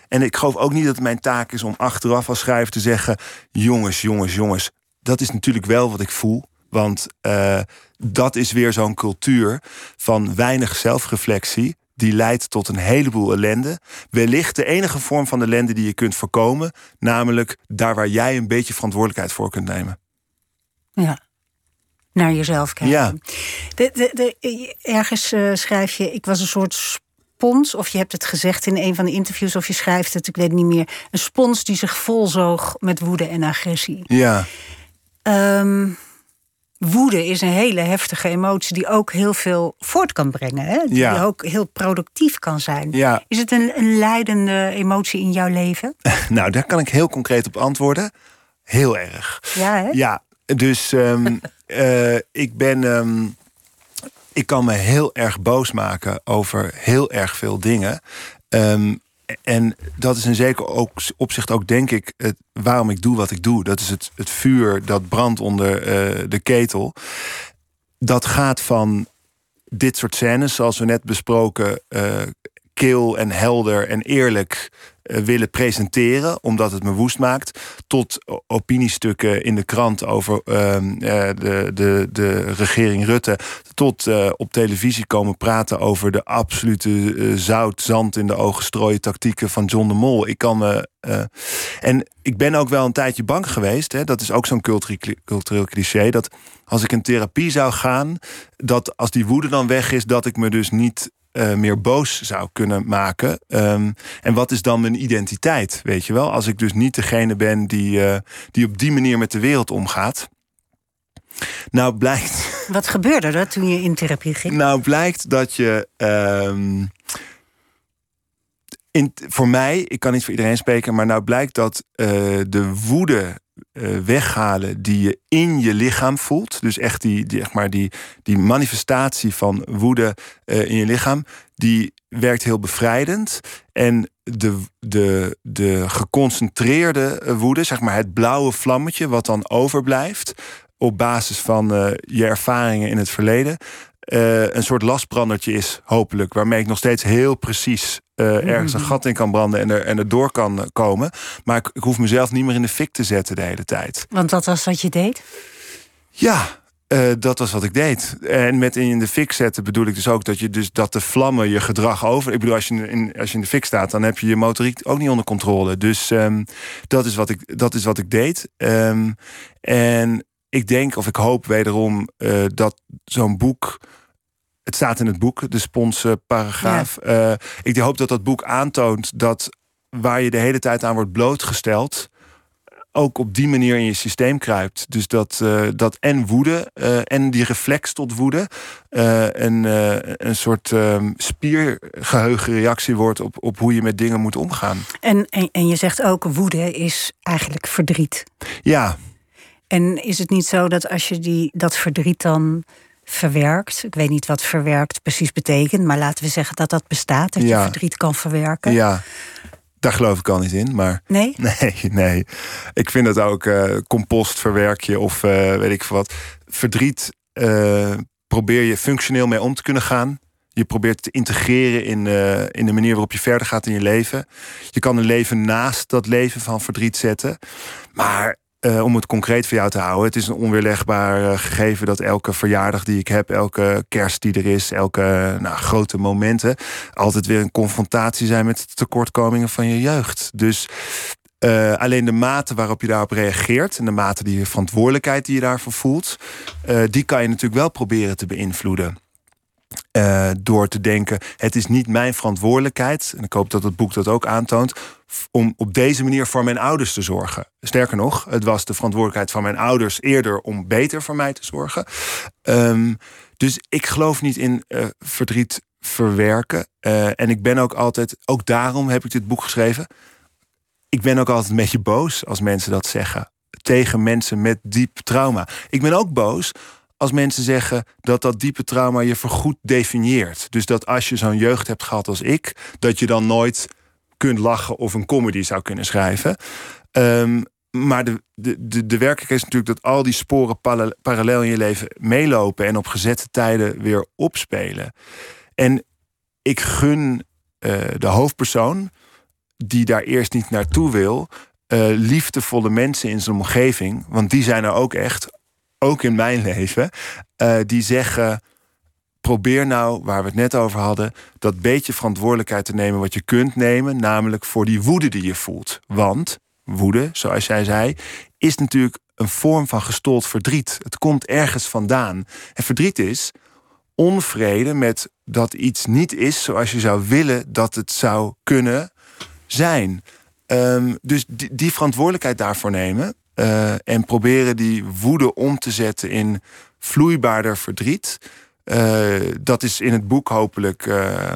En ik geloof ook niet dat het mijn taak is om achteraf als schrijver te zeggen: jongens, jongens, jongens. Dat is natuurlijk wel wat ik voel. Want uh, dat is weer zo'n cultuur van weinig zelfreflectie die leidt tot een heleboel ellende. Wellicht de enige vorm van ellende die je kunt voorkomen, namelijk daar waar jij een beetje verantwoordelijkheid voor kunt nemen. Ja. Naar jezelf kijken. Ja. De, de, de, ergens uh, schrijf je, ik was een soort spons, of je hebt het gezegd in een van de interviews, of je schrijft het, ik weet niet meer. Een spons die zich volzoog met woede en agressie. Ja. Um, woede is een hele heftige emotie die ook heel veel voort kan brengen. Hè? Die ja. ook heel productief kan zijn. Ja. Is het een, een leidende emotie in jouw leven? nou, daar kan ik heel concreet op antwoorden. Heel erg. Ja, hè? Ja, dus um, uh, ik ben. Um, ik kan me heel erg boos maken over heel erg veel dingen. Um, en dat is in zeker ook, opzicht ook, denk ik, het, waarom ik doe wat ik doe. Dat is het, het vuur dat brandt onder uh, de ketel. Dat gaat van dit soort scènes, zoals we net besproken, uh, kil en helder en eerlijk willen presenteren, omdat het me woest maakt, tot opiniestukken in de krant over uh, de, de, de regering Rutte, tot uh, op televisie komen praten over de absolute zout, zand in de ogen strooien tactieken van John de Mol. Ik kan me. en ik ben ook wel een tijdje bang geweest, hè, dat is ook zo'n cultureel cliché, dat als ik in therapie zou gaan, dat als die woede dan weg is, dat ik me dus niet uh, meer boos zou kunnen maken. Um, en wat is dan mijn identiteit? Weet je wel? Als ik dus niet degene ben die, uh, die op die manier met de wereld omgaat. Nou blijkt. Wat gebeurde er toen je in therapie ging? Nou blijkt dat je. Um, in, voor mij, ik kan niet voor iedereen spreken, maar nou blijkt dat uh, de woede uh, weghalen die je in je lichaam voelt. Dus echt die, die, zeg maar die, die manifestatie van woede uh, in je lichaam, die werkt heel bevrijdend. En de, de, de geconcentreerde woede, zeg maar het blauwe vlammetje, wat dan overblijft op basis van uh, je ervaringen in het verleden. Uh, een soort lastbrandertje is, hopelijk. Waarmee ik nog steeds heel precies uh, ergens een gat in kan branden en er, en er door kan komen. Maar ik, ik hoef mezelf niet meer in de fik te zetten de hele tijd. Want dat was wat je deed? Ja, uh, dat was wat ik deed. En met in de fik zetten bedoel ik dus ook dat je dus dat de vlammen je gedrag over. Ik bedoel, als je in, als je in de fik staat, dan heb je je motoriek ook niet onder controle. Dus um, dat, is wat ik, dat is wat ik deed. Um, en ik denk of ik hoop wederom uh, dat zo'n boek het staat in het boek, de sponsparagraaf. Ja. ik hoop dat dat boek aantoont dat waar je de hele tijd aan wordt blootgesteld, ook op die manier in je systeem kruipt. Dus dat, uh, dat en woede en die reflex tot woede een, een soort spiergeheugenreactie wordt op, op hoe je met dingen moet omgaan. En, en, en je zegt ook, woede is eigenlijk verdriet. Ja. En is het niet zo dat als je die, dat verdriet dan verwerkt. Ik weet niet wat verwerkt precies betekent, maar laten we zeggen dat dat bestaat, dat je verdriet kan verwerken. Ja. Daar geloof ik al niet in. Maar nee? Nee, nee. Ik vind het ook uh, compost verwerk je of uh, weet ik veel wat. Verdriet uh, probeer je functioneel mee om te kunnen gaan. Je probeert te integreren in, in de manier waarop je verder gaat in je leven. Je kan een leven naast dat leven van verdriet zetten. Maar uh, om het concreet voor jou te houden. Het is een onweerlegbaar uh, gegeven dat elke verjaardag die ik heb, elke kerst die er is, elke nou, grote momenten, altijd weer een confrontatie zijn met tekortkomingen van je jeugd. Dus uh, alleen de mate waarop je daarop reageert en de mate die je verantwoordelijkheid die je daarvoor voelt, die kan je natuurlijk wel proberen te beïnvloeden. Uh, door te denken: het is niet mijn verantwoordelijkheid. En ik hoop dat het boek dat ook aantoont. Om op deze manier voor mijn ouders te zorgen. Sterker nog, het was de verantwoordelijkheid van mijn ouders eerder om beter voor mij te zorgen. Um, dus ik geloof niet in uh, verdriet verwerken. Uh, en ik ben ook altijd, ook daarom heb ik dit boek geschreven. Ik ben ook altijd een beetje boos als mensen dat zeggen. Tegen mensen met diep trauma. Ik ben ook boos als mensen zeggen dat dat diepe trauma je vergoed definieert. Dus dat als je zo'n jeugd hebt gehad als ik, dat je dan nooit kunt lachen of een comedy zou kunnen schrijven. Um, maar de, de, de, de werkelijkheid is natuurlijk dat al die sporen parallel in je leven meelopen en op gezette tijden weer opspelen. En ik gun uh, de hoofdpersoon, die daar eerst niet naartoe wil, uh, liefdevolle mensen in zijn omgeving, want die zijn er ook echt, ook in mijn leven, uh, die zeggen: probeer nou, waar we het net over hadden, dat beetje verantwoordelijkheid te nemen wat je kunt nemen, namelijk voor die woede die je voelt. Want woede, zoals jij zei, is natuurlijk een vorm van gestold verdriet. Het komt ergens vandaan. En verdriet is onvrede met dat iets niet is zoals je zou willen dat het zou kunnen zijn. Um, dus die, die verantwoordelijkheid daarvoor nemen, uh, en proberen die woede om te zetten in vloeibaarder verdriet. Uh, dat is in het boek hopelijk uh,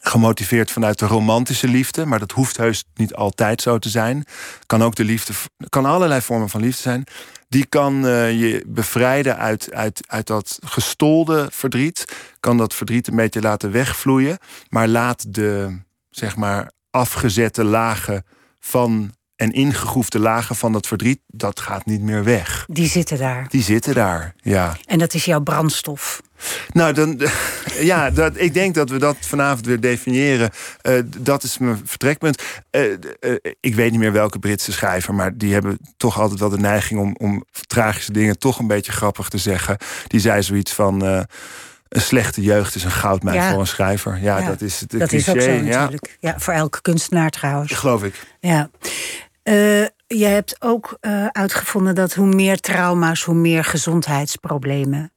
gemotiveerd vanuit de romantische liefde. Maar dat hoeft heus niet altijd zo te zijn. Kan ook de liefde, kan allerlei vormen van liefde zijn. Die kan je bevrijden uit, uit, uit dat gestolde verdriet. Kan dat verdriet een beetje laten wegvloeien. Maar laat de, zeg maar, afgezette lagen van en ingegroefde lagen van dat verdriet, dat gaat niet meer weg. Die zitten daar. Die zitten daar, ja. En dat is jouw brandstof. Nou, dan, ja, dat, ik denk dat we dat vanavond weer definiëren. Uh, dat is mijn vertrekpunt. Uh, uh, ik weet niet meer welke Britse schrijver, maar die hebben toch altijd wel de neiging om, om tragische dingen toch een beetje grappig te zeggen. Die zei zoiets van een slechte jeugd is een goudmijn voor een schrijver. Ja, dat is het Dat cliché. is ook zo natuurlijk. Ja. ja. voor elke kunstenaar trouwens. Geloof ik. Ja. Uh, je hebt ook uh, uitgevonden dat hoe meer trauma's, hoe meer gezondheidsproblemen.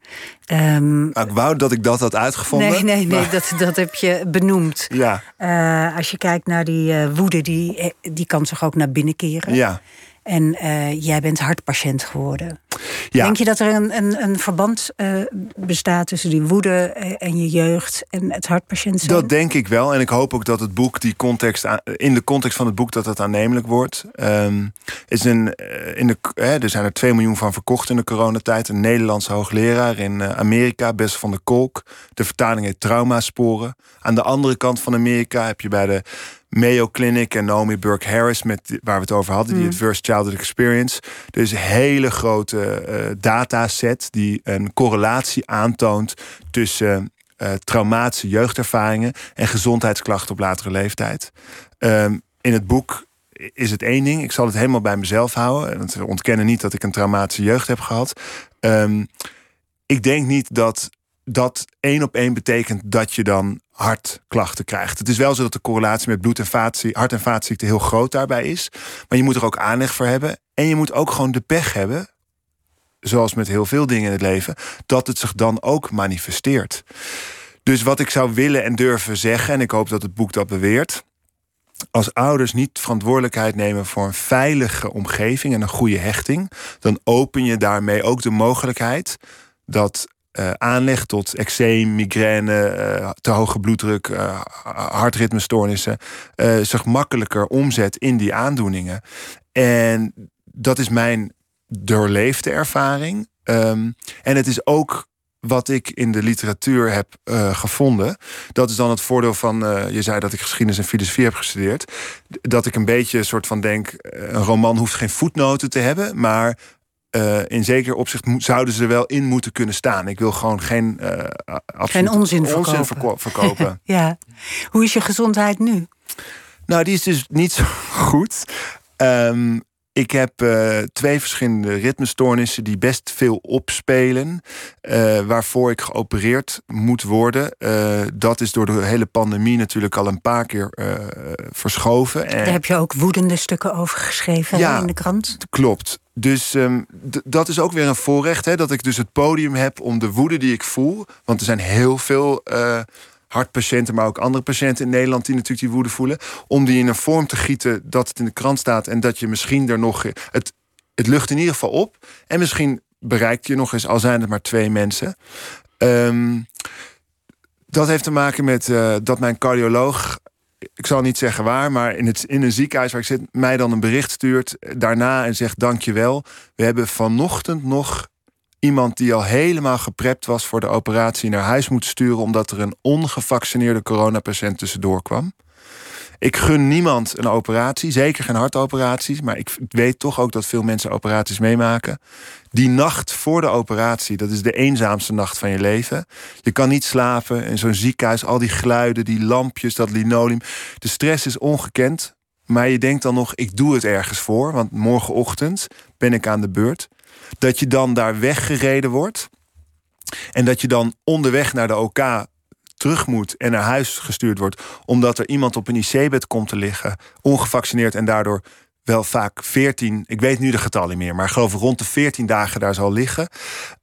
Um, ik wou dat ik dat had uitgevonden. Nee, nee, nee, dat, dat heb je benoemd. Ja. Uh, als je kijkt naar die woede, die, die kan zich ook naar binnen keren. Ja. En uh, jij bent hartpatiënt geworden. Ja. Denk je dat er een, een, een verband uh, bestaat tussen die woede en je jeugd en het hartpatiënt zijn? Dat denk ik wel. En ik hoop ook dat het boek die context in de context van het boek dat het aannemelijk wordt. Um, is een, in de, hè, er zijn er 2 miljoen van verkocht in de coronatijd. Een Nederlandse hoogleraar in Amerika, Bess van der Kolk. De vertaling heet Traumasporen. Aan de andere kant van Amerika heb je bij de Mayo Clinic en Naomi Burke Harris, met, waar we het over hadden, die mm. Adverse Childhood Experience. Dus een hele grote uh, dataset die een correlatie aantoont tussen uh, traumatische jeugdervaringen en gezondheidsklachten op latere leeftijd. Um, in het boek is het één ding. Ik zal het helemaal bij mezelf houden. Want we ontkennen niet dat ik een traumatische jeugd heb gehad. Um, ik denk niet dat dat één op één betekent dat je dan hartklachten krijgt. Het is wel zo dat de correlatie met bloed- en hart- en vaatziekten heel groot daarbij is. Maar je moet er ook aanleg voor hebben. En je moet ook gewoon de pech hebben zoals met heel veel dingen in het leven, dat het zich dan ook manifesteert. Dus wat ik zou willen en durven zeggen, en ik hoop dat het boek dat beweert. Als ouders niet verantwoordelijkheid nemen voor een veilige omgeving en een goede hechting, dan open je daarmee ook de mogelijkheid dat uh, aanleg tot eczeem, migraine, uh, te hoge bloeddruk, uh, hartritmestoornissen, zich makkelijker omzet in die aandoeningen. En dat is mijn doorleefde ervaring. Um, en het is ook wat ik in de literatuur heb gevonden. Dat is dan het voordeel van. Je zei dat ik geschiedenis en filosofie heb gestudeerd. Dat ik een beetje een soort van denk. Een roman hoeft geen voetnoten te hebben. Maar uh, in zeker opzicht zouden ze er wel in moeten kunnen staan. Ik wil gewoon geen, geen onzin verkopen. Onzin verko verkopen. ja. Hoe is je gezondheid nu? Nou, die is dus niet zo goed. Um, ik heb uh, twee verschillende ritmestoornissen die best veel opspelen. Uh, waarvoor ik geopereerd moet worden. Uh, dat is door de hele pandemie natuurlijk al een paar keer verschoven. En... Daar heb je ook woedende stukken over geschreven ja, in de krant. Klopt. Dus um, dat is ook weer een voorrecht. Hè, dat ik dus het podium heb om de woede die ik voel. Want er zijn heel veel hartpatiënten, maar ook andere patiënten in Nederland die natuurlijk die woede voelen. Om die in een vorm te gieten dat het in de krant staat en dat je misschien er nog. Het, het lucht in ieder geval op. En misschien bereikt je nog eens, al zijn het maar twee mensen. Um, dat heeft te maken met uh, dat mijn cardioloog ik zal niet zeggen waar, maar in, het, in een ziekenhuis waar ik zit, mij dan een bericht stuurt daarna en zegt: Dankjewel. We hebben vanochtend nog iemand die al helemaal geprept was voor de operatie naar huis moet sturen omdat er een ongevaccineerde coronapatiënt tussendoor kwam. Ik gun niemand een operatie, zeker geen hartoperaties, maar ik weet toch ook dat veel mensen operaties meemaken. Die nacht voor de operatie, dat is de eenzaamste nacht van je leven. Je kan niet slapen in zo'n ziekenhuis, al die geluiden, die lampjes, dat linoleum. De stress is ongekend, maar je denkt dan nog, ik doe het ergens voor, want morgenochtend ben ik aan de beurt dat je dan daar weggereden wordt. En dat je dan onderweg naar de OK terug moet en naar huis gestuurd wordt. Omdat er iemand op een IC-bed komt te liggen, ongevaccineerd en daardoor wel vaak 14, ik weet nu de getallen meer, maar ik geloof rond de 14 dagen daar zal liggen.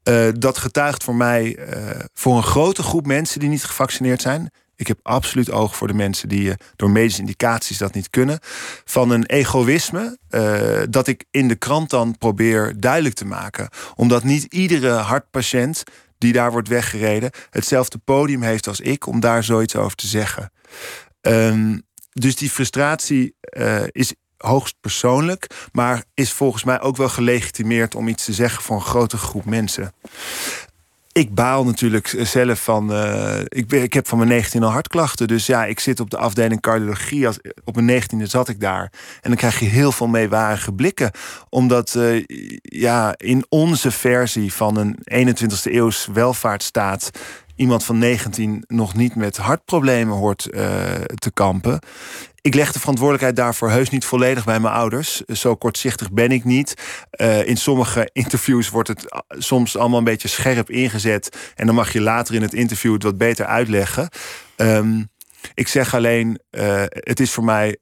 Uh, dat getuigt voor mij uh, voor een grote groep mensen die niet gevaccineerd zijn. Ik heb absoluut oog voor de mensen die uh, door medische indicaties dat niet kunnen. Van een egoïsme dat ik in de krant dan probeer duidelijk te maken. Omdat niet iedere hartpatiënt die daar wordt weggereden hetzelfde podium heeft als ik om daar zoiets over te zeggen. Um, dus die frustratie uh, is hoogst persoonlijk, maar is volgens mij ook wel gelegitimeerd om iets te zeggen voor een grote groep mensen ik baal natuurlijk zelf van. Uh, ik, ik heb van mijn 19 al hartklachten. Dus ja, ik zit op de afdeling cardiologie. Als, op mijn 19e zat ik daar. En dan krijg je heel veel meewarige blikken. Omdat uh, ja, in onze versie van een 21ste eeuws welvaartsstaat iemand van 19 nog niet met hartproblemen hoort te kampen. Ik leg de verantwoordelijkheid daarvoor heus niet volledig bij mijn ouders. Zo kortzichtig ben ik niet. Uh, in sommige interviews wordt het eh, soms allemaal een beetje scherp ingezet. En dan mag je later in het interview het wat beter uitleggen. Um, ik zeg alleen, uh, het is voor mij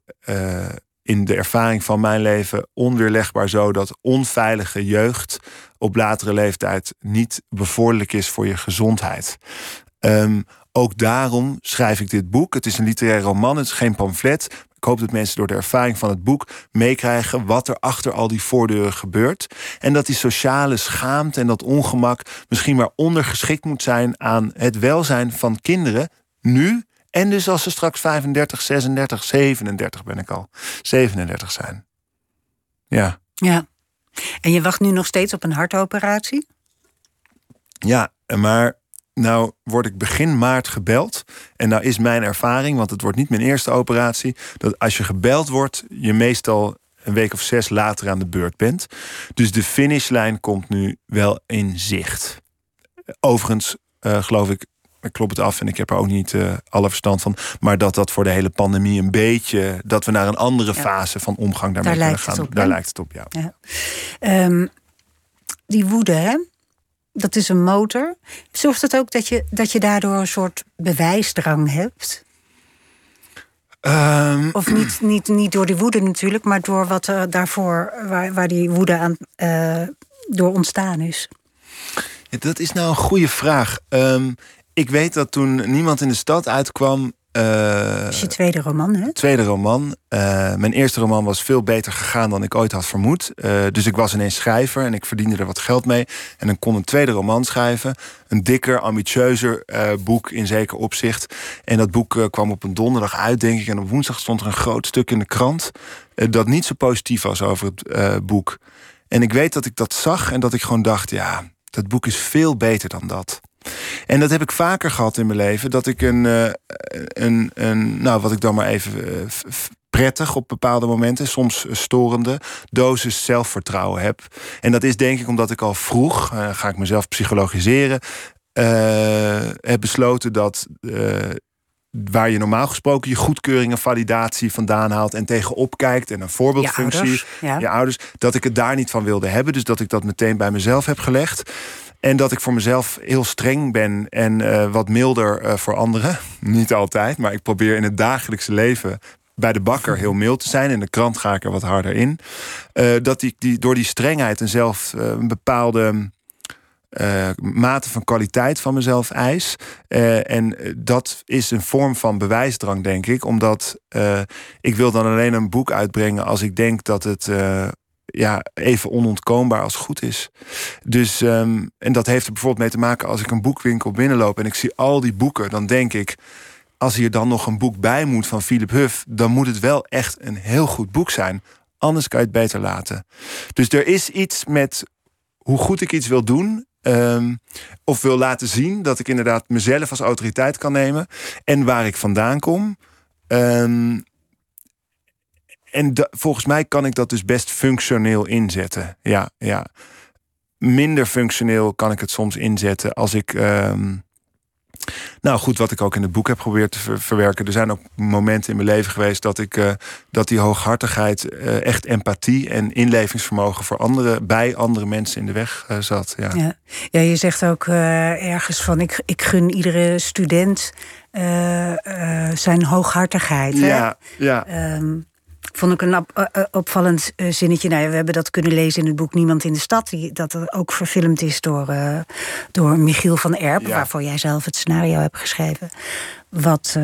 in de ervaring van mijn leven onweerlegbaar zo dat onveilige jeugd op latere leeftijd niet bevorderlijk is voor je gezondheid. Um, ook daarom schrijf ik dit boek. Het is een literair roman, het is geen pamflet. Ik hoop dat mensen door de ervaring van het boek meekrijgen wat er achter al die voordeuren gebeurt. En dat die sociale schaamte en dat ongemak misschien maar ondergeschikt moet zijn aan het welzijn van kinderen nu. En dus als ze straks 35, 36, 37 ben ik al, 37 zijn. Ja. Ja. En je wacht nu nog steeds op een hartoperatie? Ja, maar nou word ik begin maart gebeld. En nou is mijn ervaring, want het wordt niet mijn eerste operatie, dat als je gebeld wordt, je meestal een week of zes later aan de beurt bent. Dus de finishlijn komt nu wel in zicht. Overigens uh, geloof ik, ik klop het af en ik heb er ook niet uh, alle verstand van, maar dat dat voor de hele pandemie een beetje, dat we naar een andere ja. fase van omgang daarmee Daar kunnen gaan. Op, Daar lijkt het op, ja. ja. Um, die woede, hè? Dat is een motor. Zorgt het ook dat je, dat je daardoor een soort bewijsdrang hebt? Um, of niet, niet, niet door die woede natuurlijk, maar door wat er daarvoor, waar, waar die woede aan uh, door ontstaan is? dat is nou een goede vraag. Ehm, ik weet dat toen Niemand in de Stad uitkwam, uh, is je tweede roman, hè? Tweede roman. Uh, mijn eerste roman was veel beter gegaan dan ik ooit had vermoed. Uh, dus ik was ineens schrijver en ik verdiende er wat geld mee. En dan kon een tweede roman schrijven. Een dikker, ambitieuzer boek in zeker opzicht. En dat boek kwam op een donderdag uit, denk ik. En op woensdag stond er een groot stuk in de krant... dat niet zo positief was over het boek. En ik weet dat ik dat zag en dat ik gewoon dacht... ja, dat boek is veel beter dan dat. En dat heb ik vaker gehad in mijn leven. Dat ik een, uh, een, een nou wat ik dan maar even uh, prettig op bepaalde momenten, soms storende, dosis zelfvertrouwen heb. En dat is denk ik omdat ik al vroeg, uh, ga ik mezelf psychologiseren, heb besloten dat waar je normaal gesproken je goedkeuring en validatie vandaan haalt en tegenop kijkt en een voorbeeldfunctie, je ouders, ja. je ouders, dat ik het daar niet van wilde hebben. Dus dat ik dat meteen bij mezelf heb gelegd. En dat ik voor mezelf heel streng ben en uh, wat milder uh, voor anderen. Niet altijd, maar ik probeer in het dagelijkse leven bij de bakker heel mild te zijn. In de krant ga ik er wat harder in. Uh, dat ik die, door die strengheid en zelf een bepaalde mate van kwaliteit van mezelf eis. En dat is een vorm van bewijsdrang, denk ik. Omdat ik wil dan alleen een boek uitbrengen als ik denk dat het ja, even onontkoombaar als goed is. Dus, um, en dat heeft er bijvoorbeeld mee te maken als ik een boekwinkel binnenloop en ik zie al die boeken, dan denk ik. Als hier dan nog een boek bij moet van Philip Huff, dan moet het wel echt een heel goed boek zijn. Anders kan je het beter laten. Dus er is iets met hoe goed ik iets wil doen. Um, of wil laten zien dat ik inderdaad mezelf als autoriteit kan nemen. En waar ik vandaan kom. Um, en volgens mij kan ik dat dus best functioneel inzetten. Ja, ja. Minder functioneel kan ik het soms inzetten als ik. Um, nou goed, wat ik ook in het boek heb geprobeerd te verwerken. Er zijn ook momenten in mijn leven geweest dat ik uh, dat die hooghartigheid, uh, echt empathie en inlevingsvermogen voor anderen, bij andere mensen in de weg uh, zat. Ja. Ja. ja, je zegt ook ergens van ik, ik gun iedere student zijn hooghartigheid. Ja, hè? ja. Um, vond ik een op, uh, opvallend uh, zinnetje. Nou ja, we hebben dat kunnen lezen in het boek Niemand in de Stad. Die, dat er ook verfilmd is door, uh, door Michiel van Erp. Ja. Waarvoor jij zelf het scenario hebt geschreven. Wat,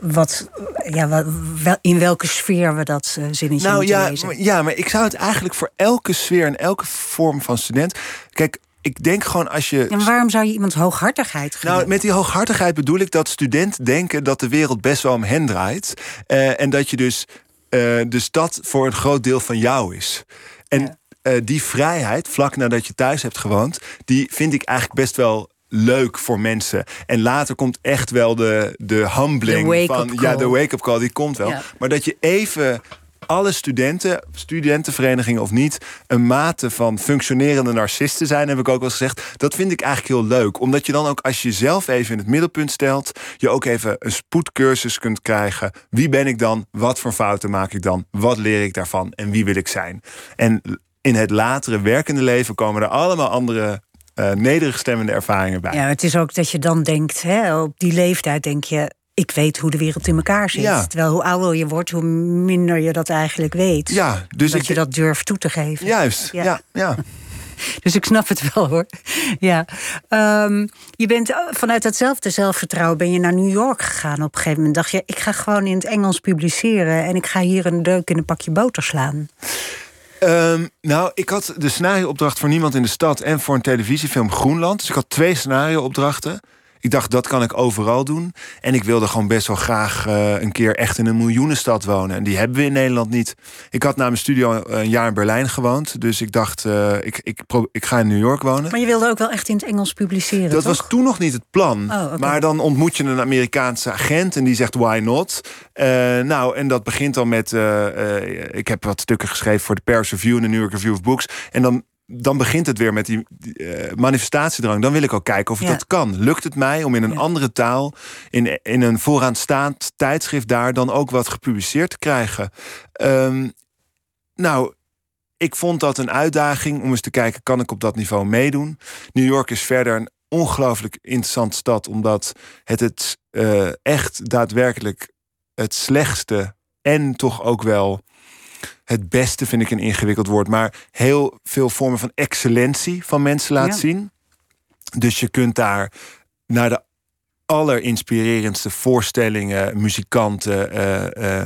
wat, ja, wat, wel, in welke sfeer we dat zinnetje nou, moeten ja, lezen. Maar, ja, maar ik zou het eigenlijk voor elke sfeer en elke vorm van student... Kijk, ik denk gewoon als je. En waarom zou je iemand hooghartigheid geven? Nou, met die hooghartigheid bedoel ik dat studenten denken dat de wereld best wel om hen draait. En dat je dus uh, de stad voor een groot deel van jou is. En ja. uh, die vrijheid, vlak nadat je thuis hebt gewoond, die vind ik eigenlijk best wel leuk voor mensen. En later komt echt wel de, de humbling van ja, de wake-up call, die komt wel. Ja. Maar dat je even alle studenten, studentenverenigingen of niet, een mate van functionerende narcisten zijn, heb ik ook wel gezegd. Dat vind ik eigenlijk heel leuk. Omdat je dan ook, als je jezelf even in het middelpunt stelt, je ook even een spoedcursus kunt krijgen. Wie ben ik dan? Wat voor fouten maak ik dan? Wat leer ik daarvan? En wie wil ik zijn? En in het latere werkende leven komen er allemaal andere uh, nederig stemmende ervaringen bij. Ja, het is ook dat je dan denkt, hè, op die leeftijd denk je, ik weet hoe de wereld in elkaar zit. Ja. Terwijl hoe ouder je wordt, hoe minder je dat eigenlijk weet. Ja, dus dat ik, je dat durft toe te geven. Juist, ja, ja. ja. Dus ik snap het wel hoor. Ja. Um, je bent vanuit datzelfde zelfvertrouwen ben je naar New York gegaan. Op een gegeven moment dacht je, ik ga gewoon in het Engels publiceren en ik ga hier een deuk in een pakje boter slaan. Um, nou, ik had de scenario-opdracht voor niemand in de stad en voor een televisiefilm Groenland. Dus ik had twee scenario-opdrachten. Ik dacht, dat kan ik overal doen. En ik wilde gewoon best wel graag uh, een keer echt in een miljoenenstad wonen. En die hebben we in Nederland niet. Ik had na mijn studio een jaar in Berlijn gewoond. Dus ik dacht, uh, ik, ik, ik ga in New York wonen. Maar je wilde ook wel echt in het Engels publiceren, Dat toch? was toen nog niet het plan. Oh, okay. Maar dan ontmoet je een Amerikaanse agent en die zegt, why not? Uh, nou, en dat begint dan met... ik heb wat stukken geschreven voor de Paris Review en de New York Review of Books. En dan dan begint het weer met die uh, manifestatiedrang. Dan wil ik ook kijken of Ja. dat kan. Lukt het mij om in een Ja. andere taal, in, in een vooraanstaand tijdschrift daar dan ook wat gepubliceerd te krijgen? Ehm, nou, ik vond dat een uitdaging om eens te kijken, kan ik op dat niveau meedoen? New York is verder een ongelooflijk interessante stad, omdat het het eh, echt daadwerkelijk het slechtste en toch ook wel het beste vind ik een ingewikkeld woord, maar heel veel vormen van excellentie van mensen laat zien. Dus je kunt daar naar de allerinspirerendste voorstellingen, muzikanten. Uh, uh,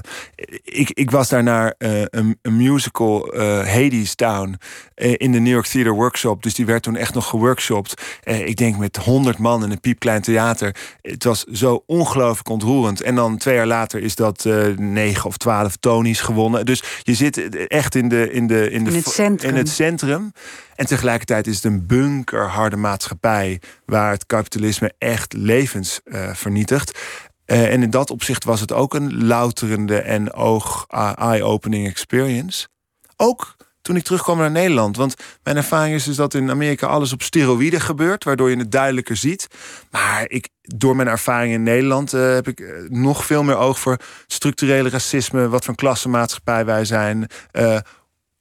ik, ik was daar naar uh, een, een, musical, Hades Town, in de New York Theater Workshop. Dus die werd toen echt nog geworkshopt. ik denk met honderd man in een piepklein theater. Het was zo ongelooflijk ontroerend. En dan twee jaar later is dat negen of twaalf Tonys gewonnen. Dus je zit echt in, de, in, de, in, de, in, het, centrum. in het centrum. En tegelijkertijd is het een bunkerharde maatschappij waar het kapitalisme echt levens uh, vernietigt. Uh, en in dat opzicht was het ook een louterende en oog eye-opening experience. Ook toen ik terugkwam naar Nederland. Want mijn ervaring is dus dat in Amerika alles op steroïden gebeurt, waardoor je het duidelijker ziet. Maar ik, door mijn ervaring in Nederland uh, heb ik nog veel meer oog voor structurele racisme, wat voor klassenmaatschappij wij zijn.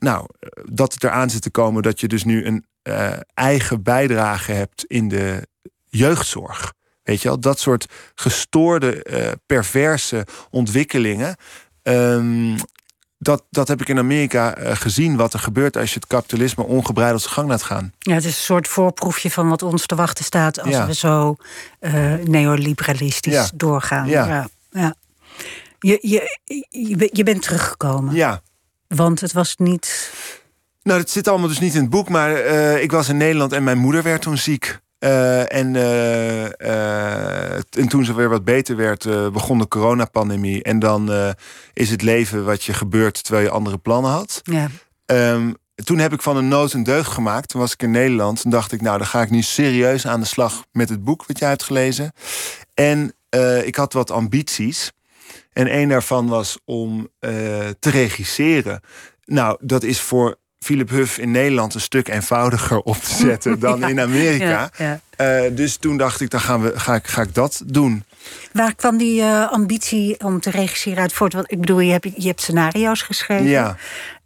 Nou, dat het eraan zit te komen dat je dus nu een uh, eigen bijdrage hebt in de jeugdzorg. Weet je wel, dat soort gestoorde, uh, perverse ontwikkelingen. Um, dat, dat heb ik in Amerika uh, gezien, wat er gebeurt als je het kapitalisme ongebreideld zijn gang laat gaan. Ja, het is een soort voorproefje van wat ons te wachten staat als ja. we zo neoliberalistisch ja. doorgaan. Ja. ja. ja. Je, je, je, je bent teruggekomen. Ja. Want het was niet. Nou, het zit allemaal dus niet in het boek, maar uh, ik was in Nederland en mijn moeder werd toen ziek. Uh, en, uh, en toen ze weer wat beter werd, begon de coronapandemie. En dan is het leven wat je gebeurt terwijl je andere plannen had. Ja. Um, toen heb ik van een nood een deugd gemaakt. Toen was ik in Nederland. En dacht ik, nou, dan ga ik nu serieus aan de slag met het boek wat jij hebt gelezen. En ik had wat ambities. En een daarvan was om uh, te regisseren. Nou, dat is voor Philip Huff in Nederland een stuk eenvoudiger op te zetten dan ja, in Amerika. Ja, ja. Uh, dus toen dacht ik, dan gaan we, ga, ik, ga ik dat doen. Waar kwam die uh, ambitie om te regisseren uit voort? Want ik bedoel, je hebt, je hebt scenario's geschreven. Ja.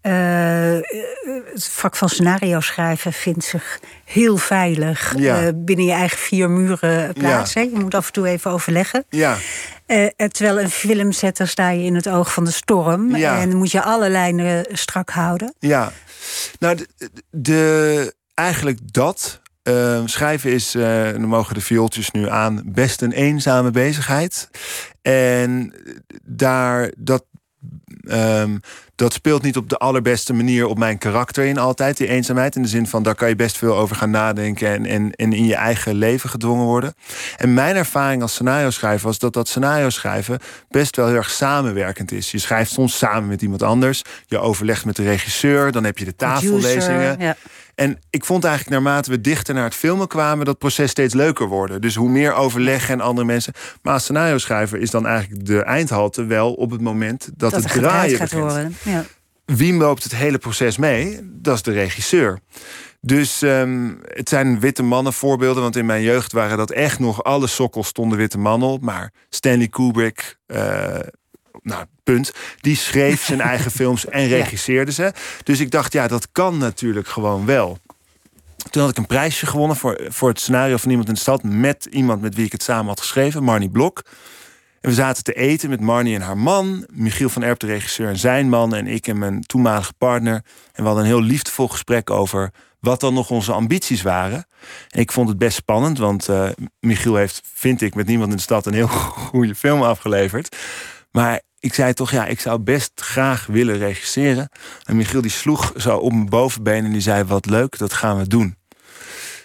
Het vak van scenario schrijven vindt zich heel veilig ja. binnen je eigen vier muren plaatsen. Je moet af en toe even overleggen. Ja. Uh, terwijl een filmzetter sta je in het oog van de storm. Ja. En moet je alle lijnen strak houden. Ja, nou, de, de eigenlijk dat. Uh, schrijven is, uh, dan mogen de viooltjes nu aan, best een eenzame bezigheid. En daar, dat, um, dat speelt niet op de allerbeste manier op mijn karakter in altijd, die eenzaamheid. In de zin van, daar kan je best veel over gaan nadenken en, en, en in je eigen leven gedwongen worden. En mijn ervaring als scenario schrijver was dat dat scenario schrijven best wel heel erg samenwerkend is. Je schrijft soms samen met iemand anders, je overlegt met de regisseur, dan heb je de tafellezingen. Ja. En ik vond eigenlijk naarmate we dichter naar het filmen kwamen, dat proces steeds leuker worden. Dus hoe meer overleg en andere mensen. Maar als scenario schrijver is dan eigenlijk de eindhalte wel op het moment dat, dat het draaien gaat begint. Worden. Ja. Wie loopt het hele proces mee? Dat is de regisseur. Dus um, het zijn witte mannen voorbeelden. Want in mijn jeugd waren dat echt nog alle sokkels stonden witte mannen op. Maar Stanley Kubrick, uh, nou, punt. Die schreef zijn eigen films en regisseerde ze. Dus ik dacht, ja, dat kan natuurlijk gewoon wel. Toen had ik een prijsje gewonnen voor, voor het scenario van iemand in de stad. Met iemand met wie ik het samen had geschreven, Marnie Blok. En we zaten te eten met Marnie en haar man. Michiel van Erp, de regisseur, en zijn man. En ik en mijn toenmalige partner. En we hadden een heel liefdevol gesprek over wat dan nog onze ambities waren. En ik vond het best spannend, want uh, Michiel heeft, vind ik, met niemand in de stad een heel goede film afgeleverd. Maar ik zei toch, ja, ik zou best graag willen regisseren. En Michiel die sloeg zo op mijn bovenbeen en die zei, wat leuk, dat gaan we doen.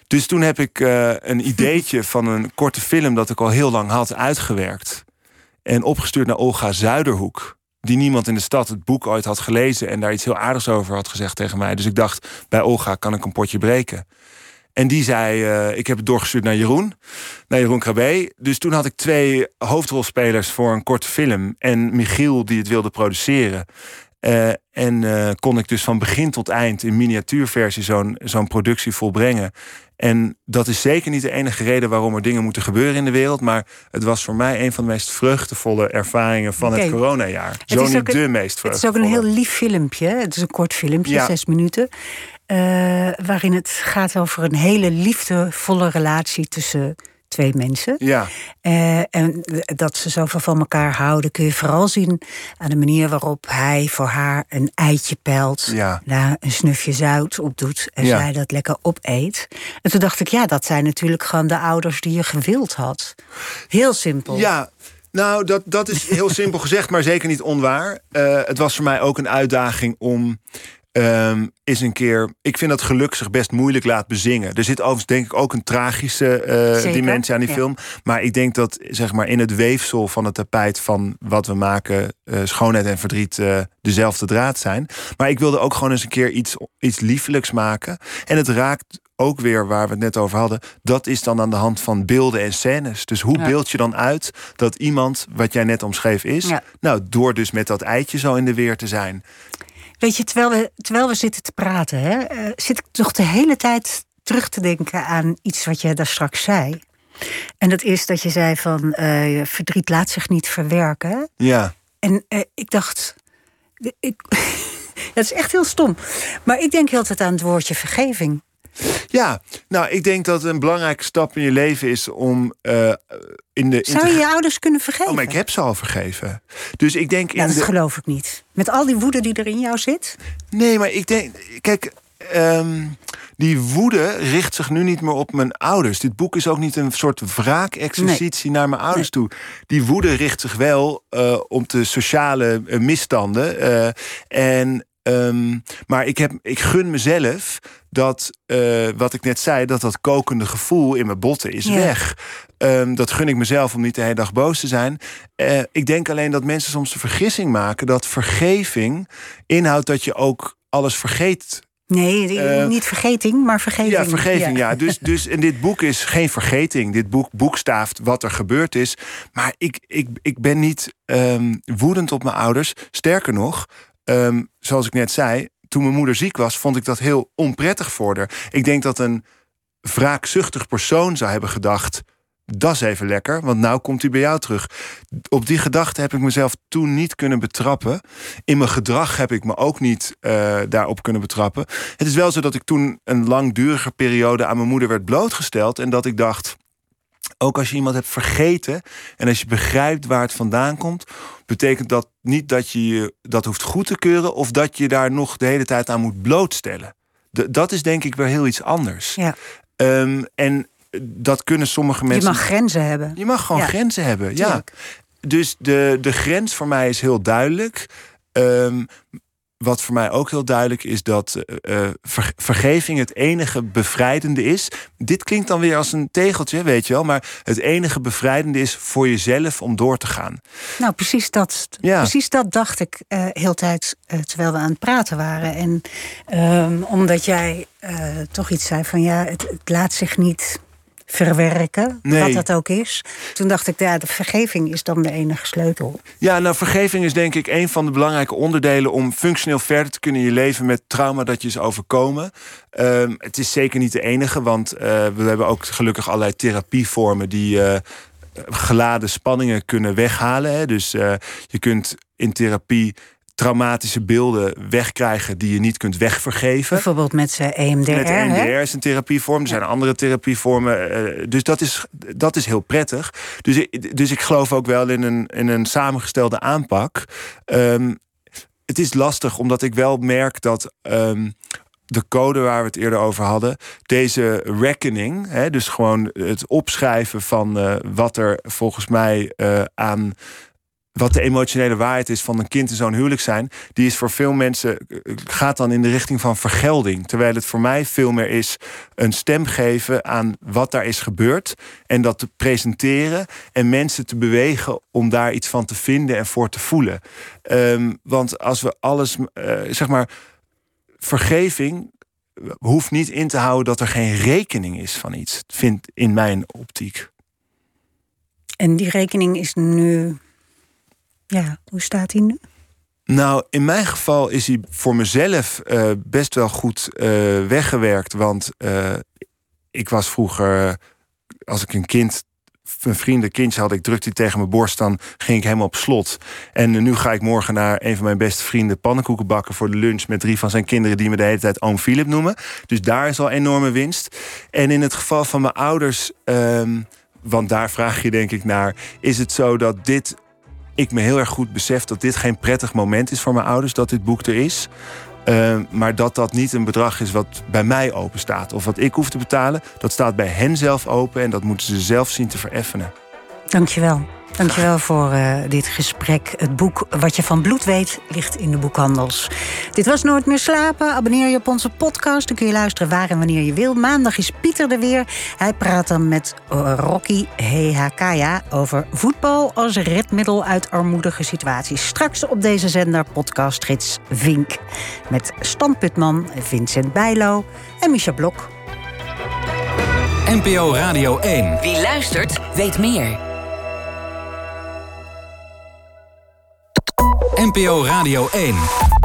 Dus toen heb ik uh, een ideetje van een korte film dat ik al heel lang had uitgewerkt. En opgestuurd naar Olga Zuiderhoek. Die niemand in de stad het boek ooit had gelezen en daar iets heel aardigs over had gezegd tegen mij. Dus ik dacht, bij Olga kan ik een potje breken. En die zei, uh, ik heb het doorgestuurd naar Jeroen, naar Jeroen Krabbe. Dus toen had ik twee hoofdrolspelers voor een korte film. En Michiel die het wilde produceren. Uh, en uh, kon ik dus van begin tot eind in miniatuurversie zo'n zo'n productie volbrengen. En dat is zeker niet de enige reden waarom er dingen moeten gebeuren in de wereld. Maar het was voor mij een van de meest vreugdevolle ervaringen van okay. het coronajaar. Zo niet de meest vreugdevolle. Het is ook een heel lief filmpje. Het is een kort filmpje, ja. zes minuten. Uh, waarin het gaat over een hele liefdevolle relatie tussen twee mensen. Ja. Uh, en dat ze zoveel van elkaar houden, kun je vooral zien aan de manier waarop hij voor haar een eitje pelt, ja. daar een snufje zout op doet en Ja. zij dat lekker opeet. En toen dacht ik, ja, dat zijn natuurlijk gewoon de ouders die je gewild had. Heel simpel. Ja, nou, dat, dat is heel simpel gezegd, maar zeker niet onwaar. Eh, het was voor mij ook een uitdaging om ehm, eens een keer... Ik vind dat geluk zich best moeilijk laat bezingen. Er zit overigens denk ik ook een tragische eh, dimensie aan die ja. film. Maar ik denk dat zeg maar, in het weefsel van het tapijt van wat we maken... eh, schoonheid en verdriet eh, dezelfde draad zijn. Maar ik wilde ook gewoon eens een keer iets, iets liefelijks maken. En het raakt ook weer waar we het net over hadden. Dat is dan aan de hand van beelden en scènes. Dus hoe Ja. beeld je dan uit dat iemand, wat jij net omschreef, is? Ja. Nou, door dus met dat eitje zo in de weer te zijn. Weet je, terwijl we, terwijl we zitten te praten, hè, eh, zit ik toch de hele tijd terug te denken aan iets wat je daar straks zei. En dat is dat je zei van eh, verdriet laat zich niet verwerken. Ja. En eh, ik dacht, ik, dat is echt heel stom. Maar ik denk heel tijd aan het woordje vergeving. Ja, nou, ik denk dat een belangrijke stap in je leven is om eh, in de. Zou je je ouders kunnen vergeven? Oh, maar ik heb ze al vergeven. Dus ik denk Ja, in dat de. geloof ik niet. Met al die woede die er in jou zit. Nee, maar ik denk. Kijk, ehm, die woede richt zich nu niet meer op mijn ouders. Dit boek is ook niet een soort wraakexercitie naar mijn ouders toe. Die woede richt zich wel eh, op de sociale eh, misstanden. en. Ehm, maar ik, heb, ik gun mezelf dat, eh, wat ik net zei, dat dat kokende gevoel in mijn botten is Ja. weg. Ehm, dat gun ik mezelf om niet de hele dag boos te zijn. Eh, ik denk alleen dat mensen soms de vergissing maken dat vergeving inhoudt dat je ook alles vergeet. Nee, Eh, niet vergeting, maar vergeving. Ja, vergeving, ja. Dus, dus, en dit boek is geen vergeting. Dit boek boekstaaft wat er gebeurd is. Maar ik, ik, ik ben niet ehm, woedend op mijn ouders. Sterker nog, ehm, zoals ik net zei... toen mijn moeder ziek was, vond ik dat heel onprettig voor haar. Ik denk dat een wraakzuchtig persoon zou hebben gedacht... dat is even lekker, want nou komt hij bij jou terug. Op die gedachte heb ik mezelf toen niet kunnen betrappen. In mijn gedrag heb ik me ook niet eh, daarop kunnen betrappen. Het is wel zo dat ik toen een langdurige periode aan mijn moeder werd blootgesteld. En dat ik dacht, ook als je iemand hebt vergeten en als je begrijpt waar het vandaan komt, betekent dat niet dat je je dat hoeft goed te keuren of dat je daar nog de hele tijd aan moet blootstellen. De- dat is denk ik weer heel iets anders. Ja. Ehm, en dat kunnen sommige Je mensen. mag grenzen hebben. Je mag gewoon Ja. grenzen hebben. Ja. Dus de, de grens voor mij is heel duidelijk. Ehm, wat voor mij ook heel duidelijk is dat eh, eh, ver- vergeving het enige bevrijdende is. Dit klinkt dan weer als een tegeltje, weet je wel. Maar het enige bevrijdende is voor jezelf om door te gaan. Nou, precies dat, Ja. precies dat dacht ik eh heel tijd terwijl we aan het praten waren. En ehm, omdat jij toch iets zei van ja, het, het laat zich niet verwerken, Nee. wat dat ook is. Toen dacht ik, ja, de vergeving is dan de enige sleutel. Ja, nou, vergeving is denk ik een van de belangrijke onderdelen om functioneel verder te kunnen je leven met trauma dat je is overkomen. Ehm, het is zeker niet de enige, want eh, we hebben ook gelukkig allerlei therapievormen die eh, geladen spanningen kunnen weghalen. Hè. Dus eh, je kunt in therapie traumatische beelden wegkrijgen die je niet kunt wegvergeven. Bijvoorbeeld met zijn EMDR. Met hè? EMDR is een therapievorm. Er zijn andere therapievormen. eh, dus dat is, dat is heel prettig. Dus, ik- dus ik geloof ook wel in een, in een samengestelde aanpak. Ehm, het is lastig, omdat ik wel merk dat. ehm, de code waar we het eerder over hadden, deze reckoning, hè, dus gewoon het opschrijven van eh, wat er volgens mij eh, aan wat de emotionele waarheid is van een kind in zo'n huwelijk zijn, die is voor veel mensen eh, gaat dan in de richting van vergelding. Terwijl het voor mij veel meer is een stem geven aan wat daar is gebeurd en dat te presenteren en mensen te bewegen om daar iets van te vinden en voor te voelen. Ehm, want als we alles, eh, zeg maar, vergeving hoeft niet in te houden dat er geen rekening is van iets, vindt in mijn optiek. En die rekening is nu. Ja, hoe staat die nu? Nou, in mijn geval is hij voor mezelf eh, best wel goed eh, weggewerkt. Want eh, ik was vroeger, als ik een kind, een vriend, een kindje had, ik drukte die tegen mijn borst, dan ging ik helemaal op slot. En nu ga ik morgen naar een van mijn beste vrienden pannenkoeken bakken voor de lunch met drie van zijn kinderen die me de hele tijd oom Philip noemen. Dus daar is al enorme winst. En in het geval van mijn ouders. ehm, want daar vraag je denk ik naar. Is het zo dat dit. Ik me heel erg goed besef dat dit geen prettig moment is voor mijn ouders, dat dit boek er is. Uh, maar dat dat niet een bedrag is wat bij mij open staat. Of wat ik hoef te betalen. Dat staat bij hen zelf open en dat moeten ze zelf zien te vereffenen. Dankjewel. Dankjewel voor uh, dit gesprek. Het boek Wat je van bloed weet ligt in de boekhandels. Dit was Nooit meer slapen. Abonneer je op onze podcast. Dan kun je luisteren waar en wanneer je wil. Maandag is Pieter er weer. Hij praat dan met uh, Rocky Hehakaya over voetbal als redmiddel uit armoedige situaties. Straks op deze zender podcastgids Vink. Met Stan Putman, Vincent Bijlo en Micha Blok. NPO Radio 1. Wie luistert, weet meer. NPO Radio 1.